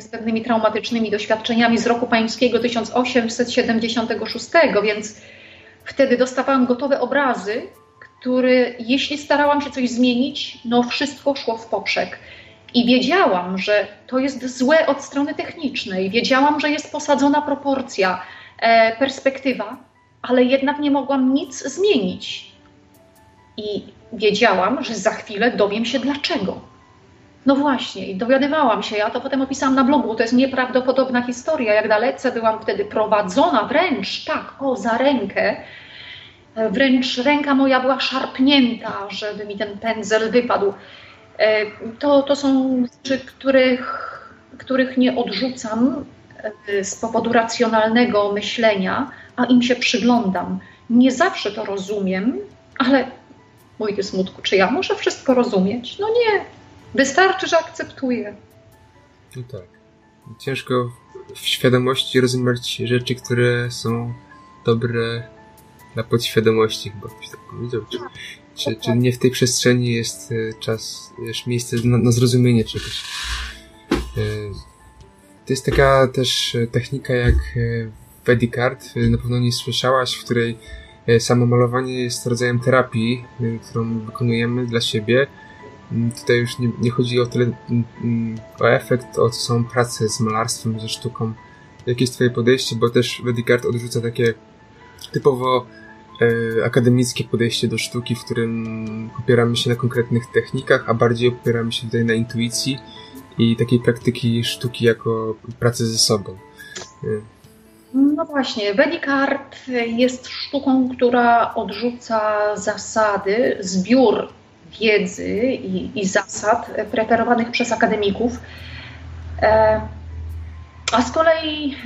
z pewnymi traumatycznymi doświadczeniami z roku pańskiego 1876, więc wtedy dostawałam gotowe obrazy, które jeśli starałam się coś zmienić, no wszystko szło w poprzek. I wiedziałam, że to jest złe od strony technicznej, wiedziałam, że jest posadzona proporcja, e, perspektywa, ale jednak nie mogłam nic zmienić. I wiedziałam, że za chwilę dowiem się dlaczego. No właśnie, i dowiadywałam się, ja to potem opisałam na blogu, to jest nieprawdopodobna historia, jak dalece byłam wtedy prowadzona wręcz, tak, o, za rękę. Wręcz ręka moja była szarpnięta, żeby mi ten pędzel wypadł. E, to, to są rzeczy, których, których nie odrzucam e, z powodu racjonalnego myślenia, a im się przyglądam. Nie zawsze to rozumiem, ale mój smutku, czy ja muszę wszystko rozumieć? No nie. Wystarczy, że akceptuję. No tak. Ciężko w świadomości rozumieć rzeczy, które są dobre dla podświadomości, chyba ktoś tak powiedział. Czy, czy, czy nie w tej przestrzeni jest e, czas, wiesz, miejsce na, na zrozumienie czegoś. E, to jest taka też technika jak Vedicard, na pewno nie słyszałaś, w której E, samo malowanie jest rodzajem terapii, e, którą wykonujemy dla siebie. Mm, tutaj już nie, nie chodzi o tyle mm, mm, o efekt, o są prace z malarstwem, ze sztuką. Jakie jest Twoje podejście? Bo też Vedicard odrzuca takie typowo e, akademickie podejście do sztuki, w którym opieramy się na konkretnych technikach, a bardziej opieramy się tutaj na intuicji i takiej praktyki sztuki jako pracy ze sobą. No właśnie, Velikart jest sztuką, która odrzuca zasady, zbiór wiedzy i, i zasad preferowanych przez akademików. E, a z kolei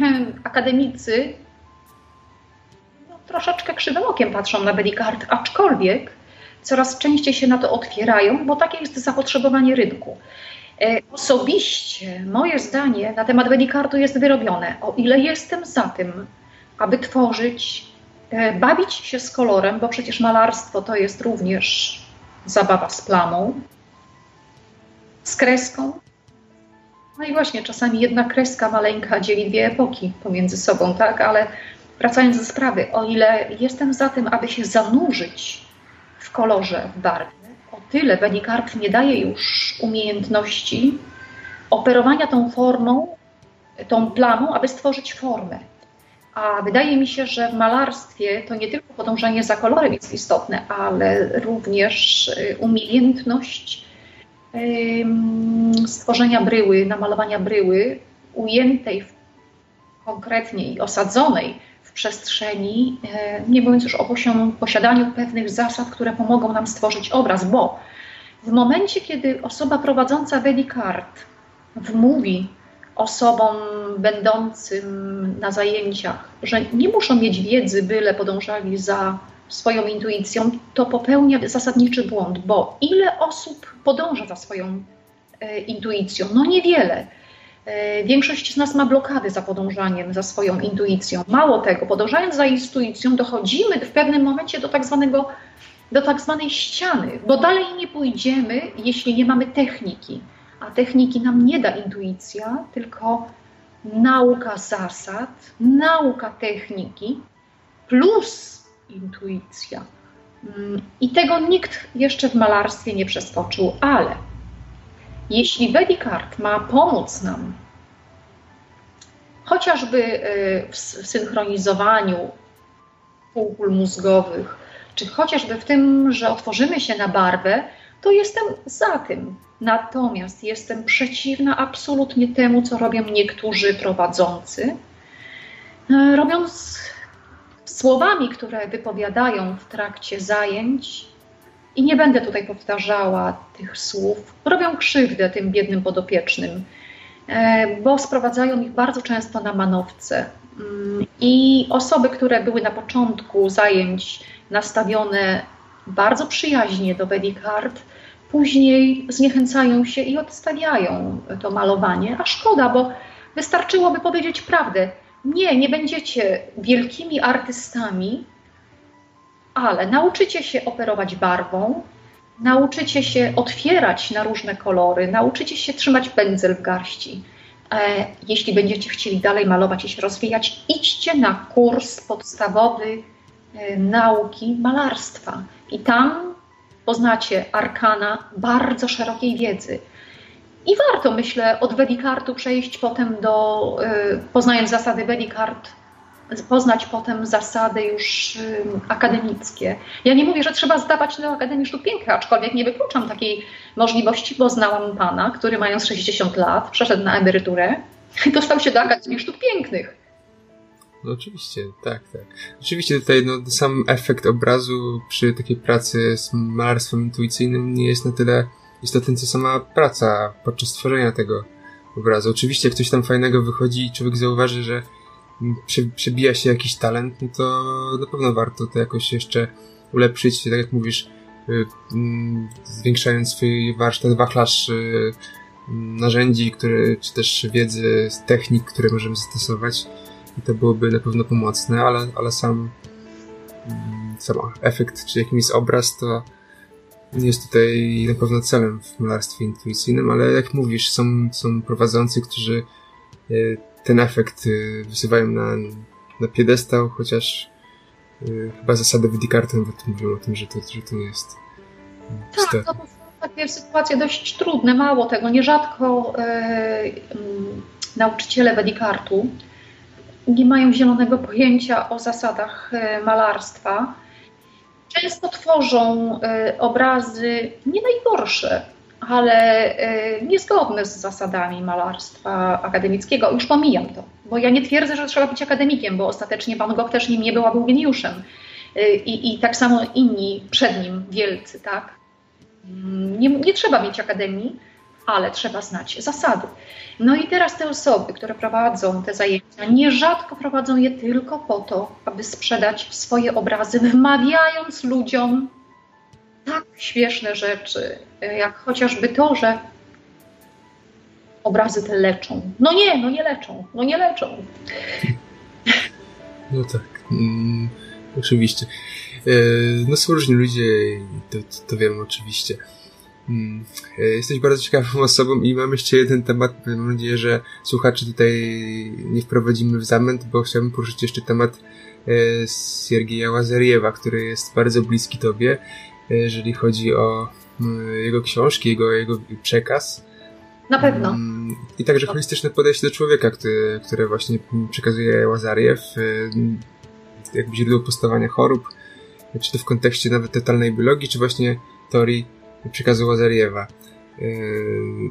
akademicy no, troszeczkę krzywym okiem patrzą na Velikart, aczkolwiek coraz częściej się na to otwierają, bo takie jest zapotrzebowanie rynku. E, osobiście moje zdanie na temat Vedikartu jest wyrobione. O ile jestem za tym, aby tworzyć, e, bawić się z kolorem, bo przecież malarstwo to jest również zabawa z plamą, z kreską. No i właśnie czasami jedna kreska maleńka dzieli dwie epoki pomiędzy sobą, tak? Ale wracając do sprawy, o ile jestem za tym, aby się zanurzyć w kolorze, w barwie, tyle Benikart nie daje już umiejętności operowania tą formą, tą plamą, aby stworzyć formę. A wydaje mi się, że w malarstwie to nie tylko podążanie za kolorem jest istotne, ale również y, umiejętność stworzenia bryły, namalowania bryły ujętej konkretnie i osadzonej przestrzeni, e, nie mówiąc już o posiadaniu pewnych zasad, które pomogą nam stworzyć obraz, bo w momencie, kiedy osoba prowadząca Vedicard wmówi osobom będącym na zajęciach, że nie muszą mieć wiedzy, byle podążali za swoją intuicją, to popełnia zasadniczy błąd, bo ile osób podąża za swoją e, intuicją? No niewiele. E, większość z nas ma blokady za podążaniem za swoją intuicją. Mało tego, podążając za intuicją, dochodzimy w pewnym momencie do tak zwanego do tak zwanej ściany, bo dalej nie pójdziemy, jeśli nie mamy techniki. A techniki nam nie da intuicja, tylko nauka zasad, nauka techniki plus intuicja. Mm, I tego nikt jeszcze w malarstwie nie przeskoczył, ale Jeśli Vedic Art ma pomóc nam chociażby w synchronizowaniu półkul mózgowych, czy chociażby w tym, że otworzymy się na barwę, to jestem za tym. Natomiast jestem przeciwna absolutnie temu, co robią niektórzy prowadzący. E, robiąc słowami, które wypowiadają w trakcie zajęć, i nie będę tutaj powtarzała tych słów, robią krzywdę tym biednym podopiecznym, e, bo sprowadzają ich bardzo często na manowce. Mm, I osoby, które były na początku zajęć nastawione bardzo przyjaźnie do Vedic Art, później zniechęcają się i odstawiają to malowanie. A szkoda, bo wystarczyłoby powiedzieć prawdę. Nie, nie będziecie wielkimi artystami, ale nauczycie się operować barwą, nauczycie się otwierać na różne kolory, nauczycie się trzymać pędzel w garści. E, jeśli będziecie chcieli dalej malować i się rozwijać, idźcie na kurs podstawowy e, nauki malarstwa. I tam poznacie arkana bardzo szerokiej wiedzy. I warto, myślę, od Vedicartu przejść potem do, y, poznając zasady Vedicart, poznać potem zasady już akademickie. Ja nie mówię, że trzeba zdawać do Akademii Sztuk Pięknych, aczkolwiek nie wykluczam takiej możliwości, bo znałam pana, który mając 60 lat przeszedł na emeryturę i dostał się do Akademii Sztuk Pięknych. No oczywiście, tak, tak. Oczywiście tutaj no, sam efekt obrazu przy takiej pracy z malarstwem intuicyjnym nie jest na tyle istotny, co sama praca podczas tworzenia tego obrazu. Oczywiście jak coś tam fajnego wychodzi i człowiek zauważy, że przebija się jakiś talent, no to na pewno warto to jakoś jeszcze ulepszyć, tak jak mówisz, y, mm, zwiększając swój warsztat, wachlarz y, narzędzi, które, czy też wiedzy, technik, które możemy zastosować. I to byłoby na pewno pomocne, ale, ale sam, mm, sam efekt, czy jakimś obraz, to nie jest tutaj na pewno celem w malarstwie intuicyjnym, ale jak mówisz, są, są prowadzący, którzy e, ten efekt e, wysuwają na, na piedestał, chociaż e, chyba zasady Widikarty nawet mówią o tym, że to, że to nie jest tak, to są takie sytuacje dość trudne, mało tego. Nierzadko yy, nauczyciele Wedikartu nie mają zielonego pojęcia o zasadach e, malarstwa. Często tworzą e, obrazy nie najgorsze, ale e, niezgodne z zasadami malarstwa akademickiego. Już pomijam to, bo ja nie twierdzę, że trzeba być akademikiem, bo ostatecznie Van Gogh też nim nie był, a był geniuszem. I, I tak samo inni przed nim wielcy, tak? Mm, nie, nie trzeba mieć akademii, ale trzeba znać zasady. No i teraz te osoby, które prowadzą te zajęcia, nierzadko prowadzą je tylko po to, aby sprzedać swoje obrazy, wmawiając ludziom tak śmieszne rzeczy, jak chociażby to, że obrazy te leczą. No nie, no nie leczą, no nie leczą. No tak, mm, oczywiście. E, no są różni ludzie, to, to, to wiem oczywiście. Hmm. E, jesteś bardzo ciekawą osobą i mam jeszcze jeden temat. Mam nadzieję, że słuchaczy tutaj nie wprowadzimy w zamęt, bo chciałbym poruszyć jeszcze temat e, Siergieja Łazariewa, który jest bardzo bliski tobie, e, jeżeli chodzi o jego książki, jego, jego przekaz. Na pewno. Hmm. I także holistyczne podejście do człowieka, które, które właśnie przekazuje Łazariew, jakby źródło postawania chorób, czy to w kontekście nawet totalnej biologii, czy właśnie teorii przekazu Łazariewa. Yy,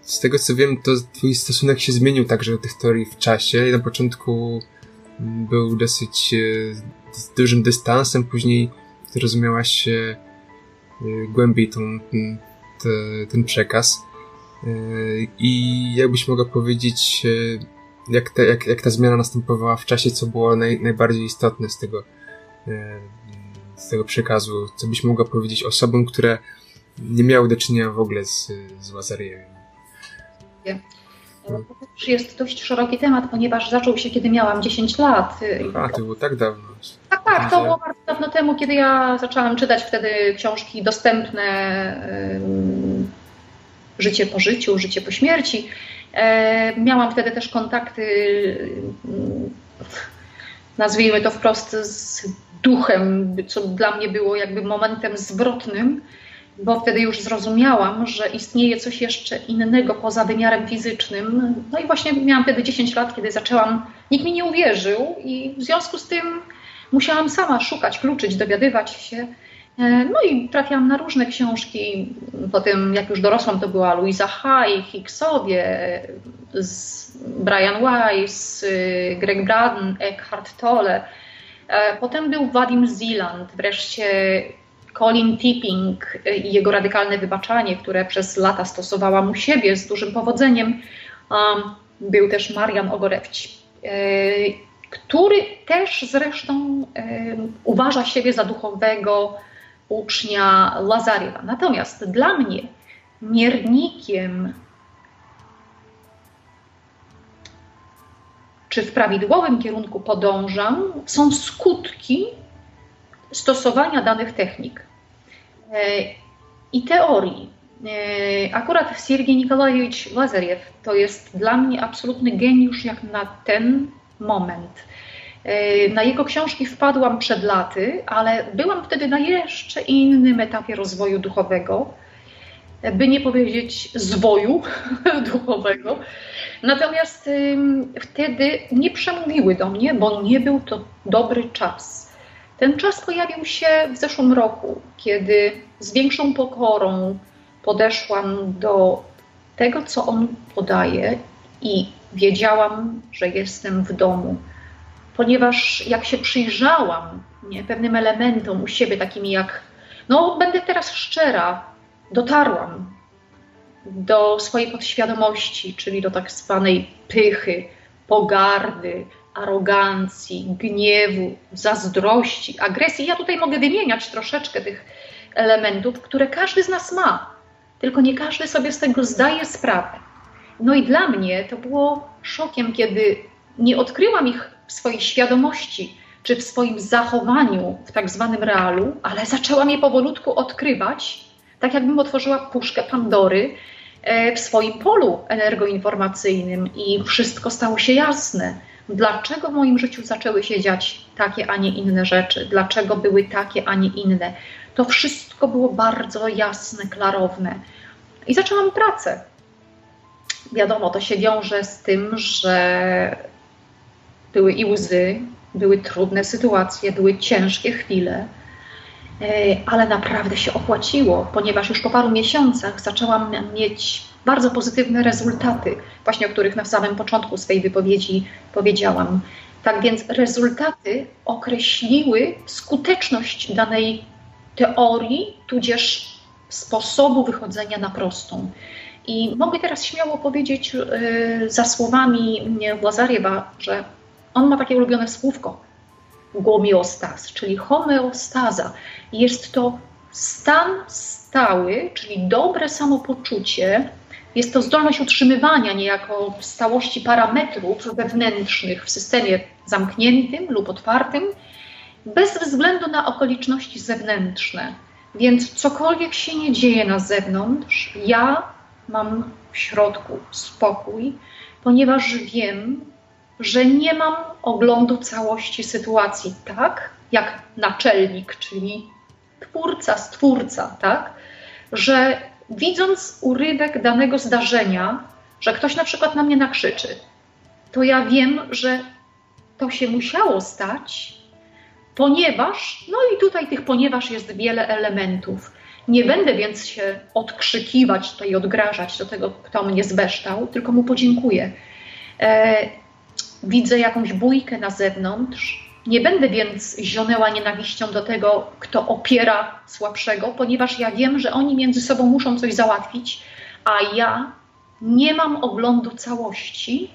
z tego co wiem, to twój stosunek się zmienił także do tych teorii w czasie na początku był dosyć z dużym dystansem, później zrozumiałaś głębiej tą, te, ten przekaz. I jakbyś mogła powiedzieć, jak, te, jak, jak ta zmiana następowała w czasie, co było naj, najbardziej istotne z tego, z tego przekazu, co byś mogła powiedzieć osobom, które nie miały do czynienia w ogóle z, z Łazariem. To jest dość szeroki temat, ponieważ zaczął się, kiedy miałam 10 lat. A, to było tak dawno. Tak, to było bardzo dawno temu, kiedy ja zaczęłam czytać wtedy książki dostępne Życie po życiu, Życie po śmierci. E, miałam wtedy też kontakty, nazwijmy to wprost, z duchem, co dla mnie było jakby momentem zwrotnym bo wtedy już zrozumiałam, że istnieje coś jeszcze innego poza wymiarem fizycznym. No i właśnie miałam wtedy 10 lat, kiedy zaczęłam, nikt mi nie uwierzył i w związku z tym musiałam sama szukać, kluczyć, dowiadywać się. E, no i trafiłam na różne książki. Potem, jak już dorosłam, to była Louisa Hay, Hicksowie, Brian Weiss, y, Greg Braden, Eckhart Tolle. E, potem był Wadim Ziland, wreszcie Colin Tipping i jego radykalne wybaczanie, które przez lata stosowałam u siebie z dużym powodzeniem. Był też Marian Ogorewć, e, który też zresztą uważa siebie za duchowego ucznia Lazariewa. Natomiast dla mnie miernikiem, czy w prawidłowym kierunku podążam, są skutki stosowania danych technik e, i teorii. E, akurat Siergiej Nikolajewicz Lazariew to jest dla mnie absolutny geniusz jak na ten moment. E, na jego książki wpadłam przed laty, ale byłam wtedy na jeszcze innym etapie rozwoju duchowego, by nie powiedzieć zwoju duchowego. Natomiast wtedy nie przemówiły do mnie, bo nie był to dobry czas. Ten czas pojawił się w zeszłym roku, kiedy z większą pokorą podeszłam do tego, co on podaje, i wiedziałam, że jestem w domu ponieważ jak się przyjrzałam nie, pewnym elementom u siebie, takimi jak, no będę teraz szczera, dotarłam do swojej podświadomości, czyli do tak zwanej pychy, pogardy, arogancji, gniewu, zazdrości, agresji. Ja tutaj mogę wymieniać troszeczkę tych elementów, które każdy z nas ma, tylko nie każdy sobie z tego zdaje sprawę. No i dla mnie to było szokiem, kiedy nie odkryłam ich w swojej świadomości czy w swoim zachowaniu w tak zwanym realu, ale zaczęłam je powolutku odkrywać, tak jakbym otworzyła puszkę Pandory e, w swoim polu energoinformacyjnym i wszystko stało się jasne. Dlaczego w moim życiu zaczęły się dziać takie, a nie inne rzeczy? Dlaczego były takie, a nie inne? To wszystko było bardzo jasne, klarowne. I zaczęłam pracę. Wiadomo, to się wiąże z tym, że były i łzy, były trudne sytuacje, były ciężkie chwile, e, ale naprawdę się opłaciło, ponieważ już po paru miesiącach zaczęłam mieć bardzo pozytywne rezultaty, właśnie o których na samym początku swojej wypowiedzi powiedziałam. Tak więc rezultaty określiły skuteczność danej teorii, tudzież sposobu wychodzenia na prostą. I mogę teraz śmiało powiedzieć yy, za słowami Łazariewa, że on ma takie ulubione słówko głomiostas, czyli homeostaza. Jest to stan stały, czyli dobre samopoczucie. Jest to zdolność utrzymywania niejako stałości parametrów wewnętrznych w systemie zamkniętym lub otwartym, bez względu na okoliczności zewnętrzne. Więc cokolwiek się nie dzieje na zewnątrz, ja mam w środku spokój, ponieważ wiem, że nie mam oglądu całości sytuacji, tak? Jak naczelnik, czyli twórca, stwórca, tak? Że widząc urywek danego zdarzenia, że ktoś na przykład na mnie nakrzyczy, to ja wiem, że to się musiało stać, ponieważ, no i tutaj tych ponieważ jest wiele elementów. Nie będę więc się odkrzykiwać tutaj, odgrażać do tego, kto mnie zbeształ, tylko mu podziękuję. E, widzę jakąś bójkę na zewnątrz. Nie będę więc zionęła nienawiścią do tego, kto opiera słabszego, ponieważ ja wiem, że oni między sobą muszą coś załatwić, a ja nie mam oglądu całości.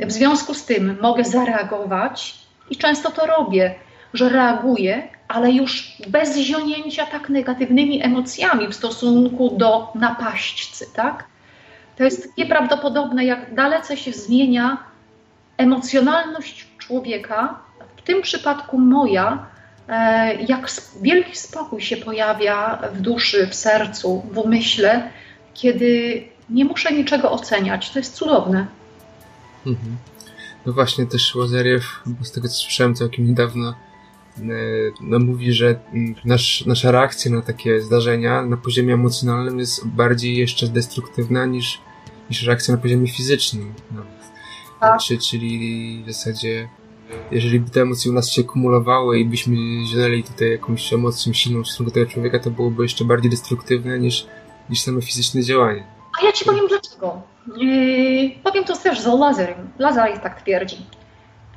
W związku z tym mogę zareagować i często to robię, że reaguję, ale już bez zionięcia tak negatywnymi emocjami w stosunku do napaśćcy, tak? To jest nieprawdopodobne, jak dalece się zmienia emocjonalność człowieka, w tym przypadku moja, e, jak wielki spokój się pojawia w duszy, w sercu, w umyśle, kiedy nie muszę niczego oceniać. To jest cudowne. Mhm. No właśnie, też Łazariew, bo z tego co słyszałem całkiem niedawno, no, mówi, że nasz, nasza reakcja na takie zdarzenia na poziomie emocjonalnym jest bardziej jeszcze destruktywna niż, niż reakcja na poziomie fizycznym. No. Tak. Czy, czyli w zasadzie jeżeli by te emocje u nas się kumulowały i byśmy zieleli tutaj jakąś emocją silną w stosunku tego człowieka, to byłoby jeszcze bardziej destruktywne niż, niż same fizyczne działanie. A ja ci powiem dlaczego. Yy, powiem to też za Lazarem. Lazar tak twierdzi.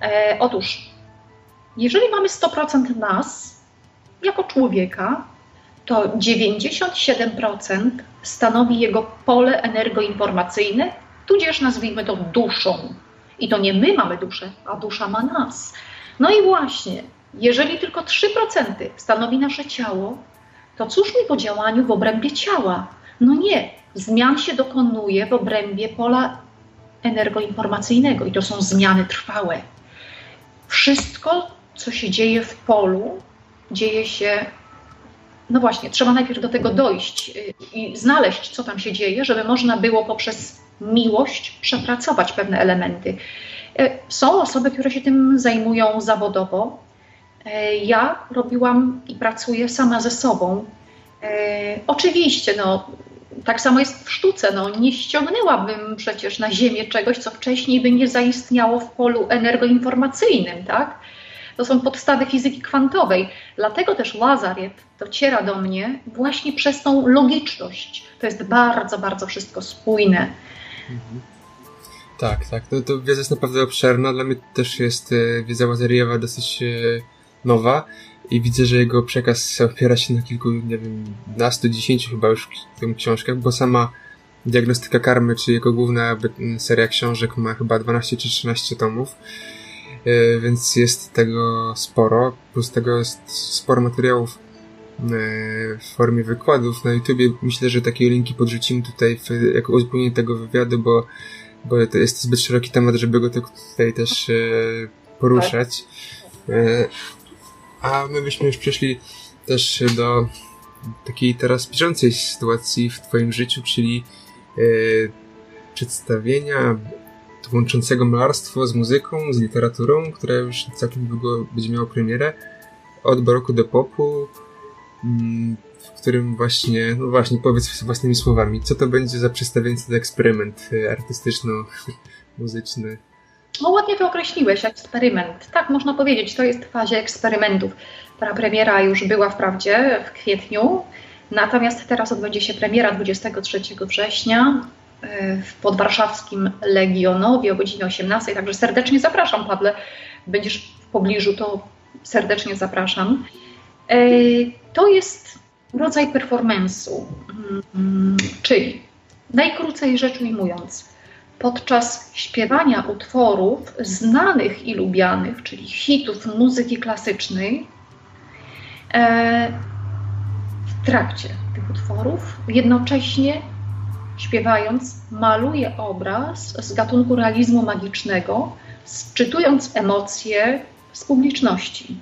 E, otóż, jeżeli mamy 100% nas, jako człowieka, to 97% stanowi jego pole energoinformacyjne, tudzież nazwijmy to duszą. I to nie my mamy duszę, a dusza ma nas. No i właśnie, jeżeli tylko 3% stanowi nasze ciało, to cóż mi po działaniu w obrębie ciała? No nie, zmian się dokonuje w obrębie pola energoinformacyjnego i to są zmiany trwałe. Wszystko, co się dzieje w polu, dzieje się. No właśnie, trzeba najpierw do tego dojść y, i znaleźć, co tam się dzieje, żeby można było poprzez miłość przepracować pewne elementy. E, są osoby, które się tym zajmują zawodowo. E, ja robiłam i pracuję sama ze sobą. Oczywiście, no, tak samo jest w sztuce. No, nie ściągnęłabym przecież na Ziemię czegoś, co wcześniej by nie zaistniało w polu energoinformacyjnym, tak? To są podstawy fizyki kwantowej. Dlatego też Lazarew dociera do mnie właśnie przez tą logiczność. To jest bardzo, bardzo wszystko spójne. Mhm. Tak, tak. No to wiedza jest naprawdę obszerna. Dla mnie też jest e, wiedza Łazariewa dosyć e, nowa i widzę, że jego przekaz opiera się na kilku, nie wiem, nastu, dziesięciu chyba już w tym książkach, bo sama diagnostyka karmy, czy jego główna seria książek ma chyba 12 czy 13 tomów, więc jest tego sporo, plus tego jest sporo materiałów w formie wykładów na YouTubie. Myślę, że takie linki podrzucimy tutaj w, jako uzupełnienie tego wywiadu, bo, bo to jest zbyt szeroki temat, żeby go tutaj też e, poruszać. E, a my byśmy już przeszli też do takiej teraz bieżącej sytuacji w Twoim życiu, czyli e, przedstawienia łączącego malarstwo z muzyką, z literaturą, która już całkiem niedługo będzie miała premierę. Od baroku do popu, Mm, w którym właśnie, no właśnie, powiedz własnymi słowami, co to będzie za to eksperyment y, artystyczno-muzyczny? No ładnie to określiłeś, eksperyment. Tak, można powiedzieć, to jest w fazie eksperymentów. Ta premiera już była wprawdzie w kwietniu, natomiast teraz odbędzie się premiera 23 września w podwarszawskim Legionowie o godzinie 18, także serdecznie zapraszam, Pawle. Będziesz w pobliżu, to serdecznie zapraszam. E, to jest rodzaj performance'u, mm, czyli najkrócej rzecz ujmując, podczas śpiewania utworów znanych i lubianych, czyli hitów muzyki klasycznej, e, w trakcie tych utworów, jednocześnie śpiewając, maluje obraz z gatunku realizmu magicznego, sczytując emocje z publiczności.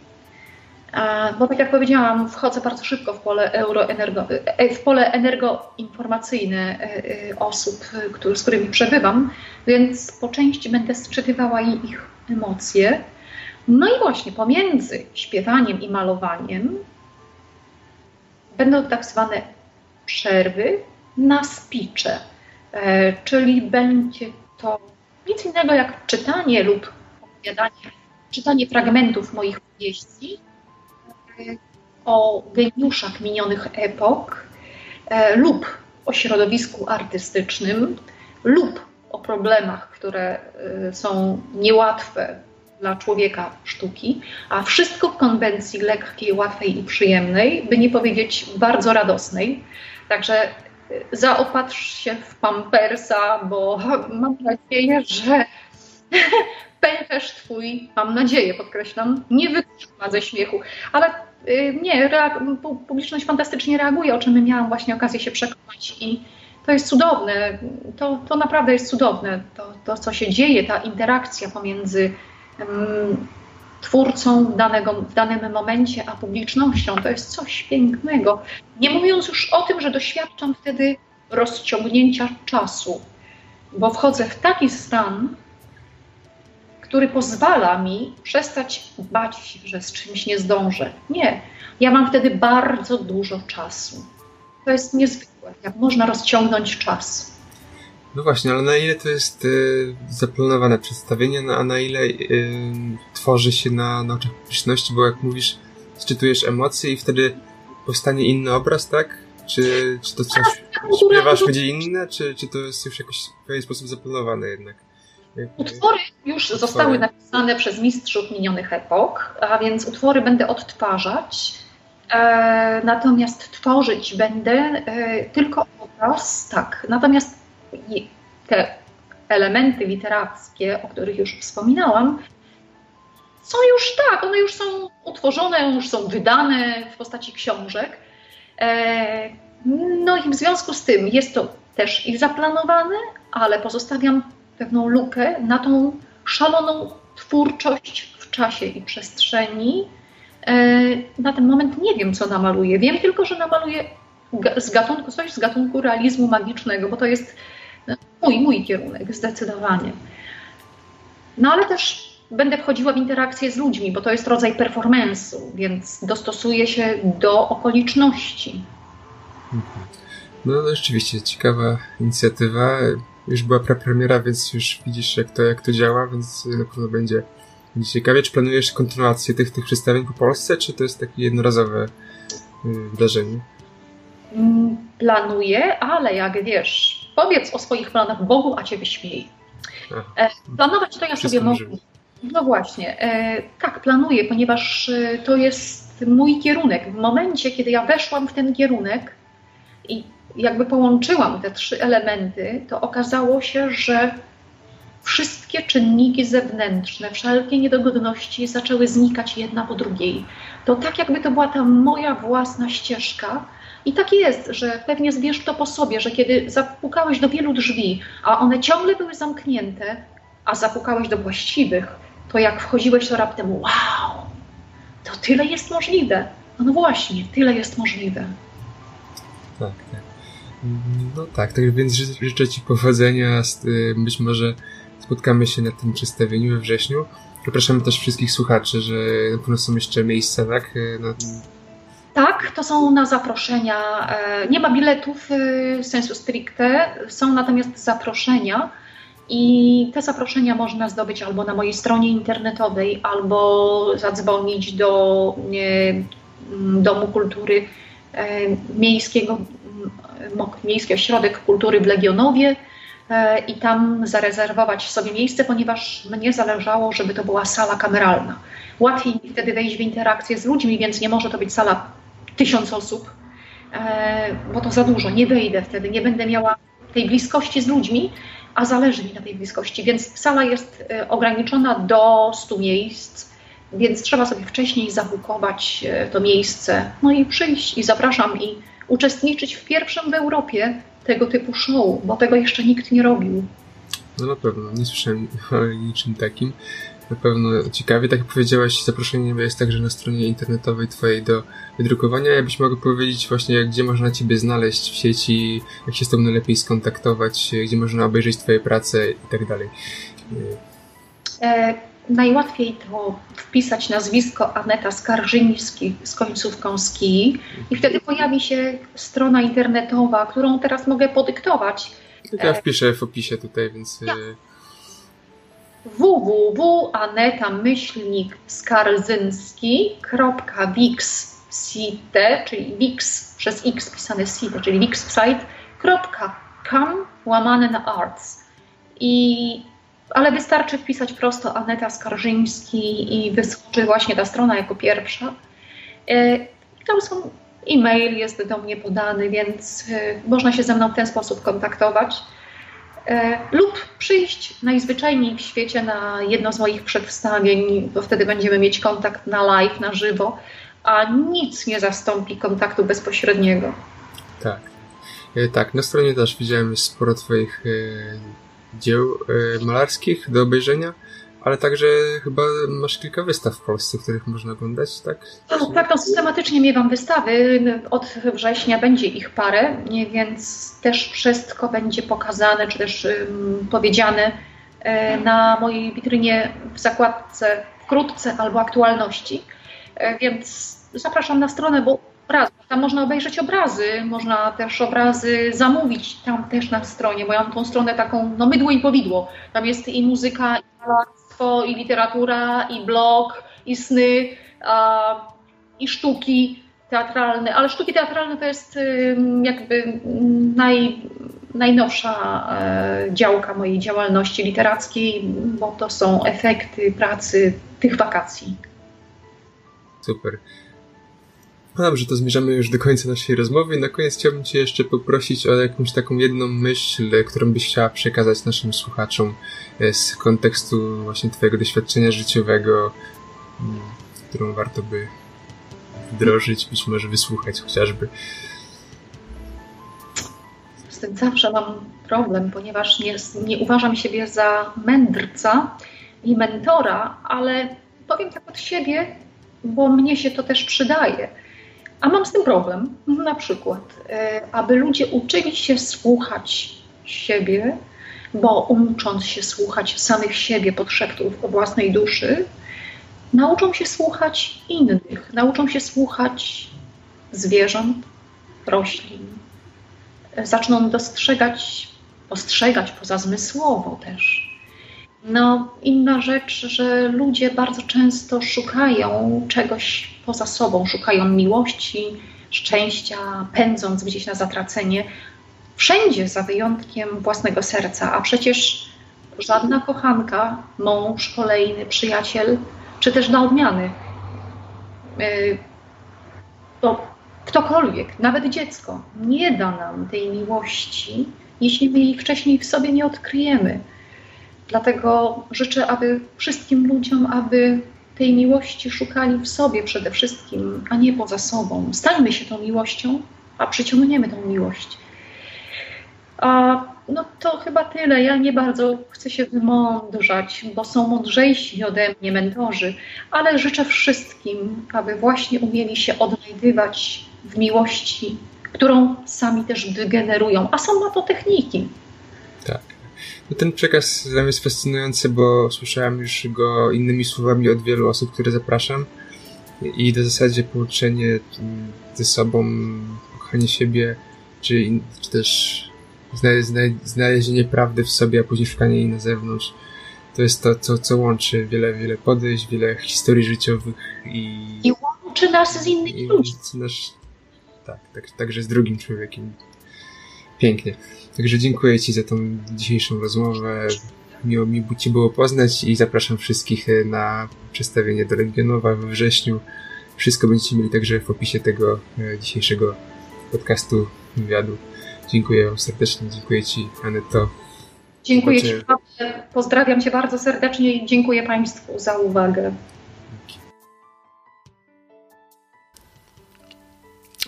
Bo tak jak powiedziałam, wchodzę bardzo szybko w pole, euroenergo, e, w pole energoinformacyjne e, e, osób, z którymi przebywam, więc po części będę sczytywała ich emocje. No i właśnie pomiędzy śpiewaniem i malowaniem będą tak zwane przerwy na spicze, czyli będzie to nic innego jak czytanie lub opowiadanie, czytanie fragmentów moich powieści, o geniuszach minionych epok e, lub o środowisku artystycznym lub o problemach, które e, są niełatwe dla człowieka sztuki, a wszystko w konwencji lekkiej, łatwej i przyjemnej, by nie powiedzieć bardzo radosnej. Także e, zaopatrz się w pampersa, bo mam nadzieję, że pęcherz twój, mam nadzieję, podkreślam, nie wytrzyma ze śmiechu. Ale y, nie, publiczność fantastycznie reaguje, o czym miałam właśnie okazję się przekonać i to jest cudowne. To, to naprawdę jest cudowne. To, to, co się dzieje, ta interakcja pomiędzy um, twórcą danego, w danym momencie, a publicznością, to jest coś pięknego. Nie mówiąc już o tym, że doświadczam wtedy rozciągnięcia czasu, bo wchodzę w taki stan, który pozwala mi przestać bać się, że z czymś nie zdążę. Nie. Ja mam wtedy bardzo dużo czasu. To jest niezwykłe, jak można rozciągnąć czas. No właśnie, ale na ile to jest y, zaplanowane przedstawienie, no, a na ile y, tworzy się na, na oczach publiczności, bo jak mówisz, czytujesz emocje i wtedy powstanie inny obraz, tak? Czy, czy to coś śpiewasz będzie inne, czy, czy to jest już jakoś w pewien sposób zaplanowane jednak? Utwory już utwory. zostały napisane przez mistrzów minionych epok, a więc utwory będę odtwarzać. E, natomiast tworzyć będę e, tylko obraz, tak. Natomiast te elementy literackie, o których już wspominałam, są już tak, one już są utworzone, już są wydane w postaci książek. E, no i w związku z tym jest to też i zaplanowane, ale pozostawiam pewną lukę na tą szaloną twórczość w czasie i przestrzeni. E, na ten moment nie wiem, co namaluję. Wiem tylko, że namaluję z gatunku, coś z gatunku realizmu magicznego, bo to jest mój, mój kierunek, zdecydowanie. No ale też będę wchodziła w interakcję z ludźmi, bo to jest rodzaj performance'u, więc dostosuję się do okoliczności. No, no rzeczywiście, ciekawa inicjatywa. Już była premiera, więc już widzisz, jak to, jak to działa, więc na pewno będzie, będzie ciekawie. Czy planujesz kontynuację tych, tych przedstawień po Polsce, czy to jest takie jednorazowe y, wydarzenie? Mm, planuję, ale jak wiesz, powiedz o swoich planach Bogu, a cię wyśmiej. E, planować to ja sobie mogę. No właśnie, e, tak, planuję, ponieważ e, to jest mój kierunek. W momencie, kiedy ja weszłam w ten kierunek i jakby połączyłam te trzy elementy, to okazało się, że wszystkie czynniki zewnętrzne, wszelkie niedogodności zaczęły znikać jedna po drugiej. To tak, jakby to była ta moja własna ścieżka, i tak jest, że pewnie zbierz to po sobie, że kiedy zapukałeś do wielu drzwi, a one ciągle były zamknięte, a zapukałeś do właściwych, to jak wchodziłeś, to raptem wow, to tyle jest możliwe. No, no właśnie, tyle jest możliwe. Tak, tak. No tak, tak więc życzę Ci powodzenia. Y, być może spotkamy się na tym przedstawieniu we wrześniu. Zapraszamy też wszystkich słuchaczy, że na pewno są jeszcze miejsca, tak? Y, na, tak, to są na zaproszenia. E, nie ma biletów e, sensu stricte, są natomiast zaproszenia. I te zaproszenia można zdobyć albo na mojej stronie internetowej, albo zadzwonić do Domu Kultury e, Miejskiego, Miejski Ośrodek Kultury w Legionowie i tam zarezerwować sobie miejsce, ponieważ mnie zależało, żeby to była sala kameralna. Łatwiej wtedy wejść w interakcję z ludźmi, więc nie może to być sala tysiąc osób, e, bo to za dużo, nie wejdę wtedy, nie będę miała tej bliskości z ludźmi, a zależy mi na tej bliskości, więc sala jest e, ograniczona do 100 miejsc, więc trzeba sobie wcześniej zabukować e, to miejsce, no i przyjść i zapraszam i uczestniczyć w pierwszym w Europie tego typu show, bo tego jeszcze nikt nie robił. No na pewno, nie słyszałem o niczym takim na pewno ciekawie. Tak jak powiedziałaś, zaproszenie jest także na stronie internetowej Twojej do wydrukowania. Jakbyś mogła powiedzieć właśnie, gdzie można Ciebie znaleźć w sieci, jak się z Tobą najlepiej skontaktować, gdzie można obejrzeć Twoje prace i tak dalej. E, najłatwiej to wpisać nazwisko Aneta Skarżyński z końcówką ski i wtedy pojawi się strona internetowa, którą teraz mogę podyktować. Ja wpiszę w opisie tutaj, więc... Ja www.aneta-skarzyński.wixsite, czyli wix przez x pisane site, czyli wixsite.com łamane na arts. I, ale wystarczy wpisać prosto Aneta Skarżyński i wyskoczy właśnie ta strona jako pierwsza. E, tam są e-mail jest do mnie podany, więc e, można się ze mną w ten sposób kontaktować. E, lub przyjść najzwyczajniej w świecie na jedno z moich przedstawień, bo wtedy będziemy mieć kontakt na live, na żywo, a nic nie zastąpi kontaktu bezpośredniego. Tak. E, tak, na stronie też widziałem sporo Twoich e, dzieł malarskich do obejrzenia ale także chyba masz kilka wystaw w Polsce, których można oglądać, tak? Tak, tak, to systematycznie miewam wystawy. Od września będzie ich parę, więc też wszystko będzie pokazane, czy też um, powiedziane e, na mojej witrynie w zakładce wkrótce albo aktualności. E, więc zapraszam na stronę, bo raz, tam można obejrzeć obrazy, można też obrazy zamówić tam też na stronie, bo ja mam tą stronę taką, no mydło i powidło. Tam jest i muzyka, i malarstwo, i literatura, i blog, i sny, a, i sztuki teatralne, ale sztuki teatralne to jest jakby naj, najnowsza e, działka mojej działalności literackiej, bo to są efekty pracy tych wakacji. Super. Dobrze, to zmierzamy już do końca naszej rozmowy. Na koniec chciałbym Cię jeszcze poprosić o jakąś taką jedną myśl, którą byś chciała przekazać naszym słuchaczom e, z kontekstu właśnie Twojego doświadczenia życiowego, mm, którą warto by wdrożyć, być może wysłuchać chociażby. Z tym zawsze mam problem, ponieważ nie, nie uważam siebie za mędrca i mentora, ale powiem tak od siebie, bo mnie się to też przydaje. A mam z tym problem, na przykład, e, aby ludzie uczyli się słuchać siebie, bo ucząc się słuchać samych siebie, podszeptów o własnej duszy, nauczą się słuchać innych, nauczą się słuchać zwierząt, roślin, zaczną dostrzegać, postrzegać pozazmysłowo też. No, inna rzecz, że ludzie bardzo często szukają czegoś poza sobą, szukają miłości, szczęścia, pędząc gdzieś na zatracenie, wszędzie za wyjątkiem własnego serca, a przecież żadna kochanka, mąż, kolejny przyjaciel czy też na odmiany. To ktokolwiek, nawet dziecko, nie da nam tej miłości, jeśli my jej wcześniej w sobie nie odkryjemy. Dlatego życzę, aby wszystkim ludziom, aby tej miłości szukali w sobie przede wszystkim, a nie poza sobą. Stańmy się tą miłością, a przyciągniemy tą miłość. A no to chyba tyle. Ja nie bardzo chcę się wymądrzać, bo są mądrzejsi ode mnie mentorzy, ale życzę wszystkim, aby właśnie umieli się odnajdywać w miłości, którą sami też wygenerują, a są na to techniki. No ten przekaz dla mnie jest fascynujący, bo słyszałem już go innymi słowami od wielu osób, które zapraszam. I w zasadzie połączenie ze sobą, kochanie siebie, czy, czy też znalezienie prawdy w sobie, a później szukanie jej na zewnątrz. To jest to, co, co łączy wiele, wiele podejść, wiele historii życiowych i... I łączy nas z innymi ludźmi. Tak, tak, także z drugim człowiekiem. Pięknie. Także dziękuję Ci za tą dzisiejszą rozmowę. Miło mi Cię było poznać i zapraszam wszystkich e, na przedstawienie do Legionowa we wrześniu. Wszystko będziecie mieli także w opisie tego e, dzisiejszego podcastu, wywiadu. Dziękuję Wam serdecznie, dziękuję Ci, Aneto. Dziękuję Ci, pozdrawiam Cię bardzo serdecznie i dziękuję Państwu za uwagę.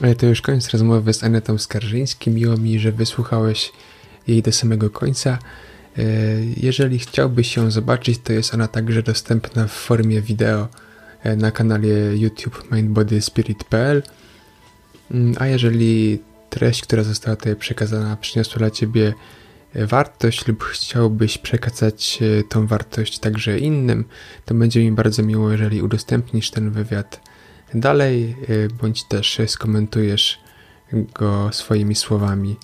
Ale to już koniec rozmowy z Anetą Skarżyńskim. Miło mi, że wysłuchałeś jej do samego końca. E, jeżeli chciałbyś ją zobaczyć, to jest ona także dostępna w formie wideo e, na kanale YouTube mindbodyspirit.pl. Mm, a jeżeli treść, która została tutaj przekazana, przyniosła dla Ciebie e, wartość lub chciałbyś przekazać tą wartość także innym, to będzie mi bardzo miło, jeżeli udostępnisz ten wywiad dalej, e, bądź też skomentujesz go swoimi słowami,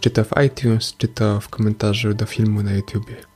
czy to w iTunes, czy to w komentarzu do filmu na YouTubie.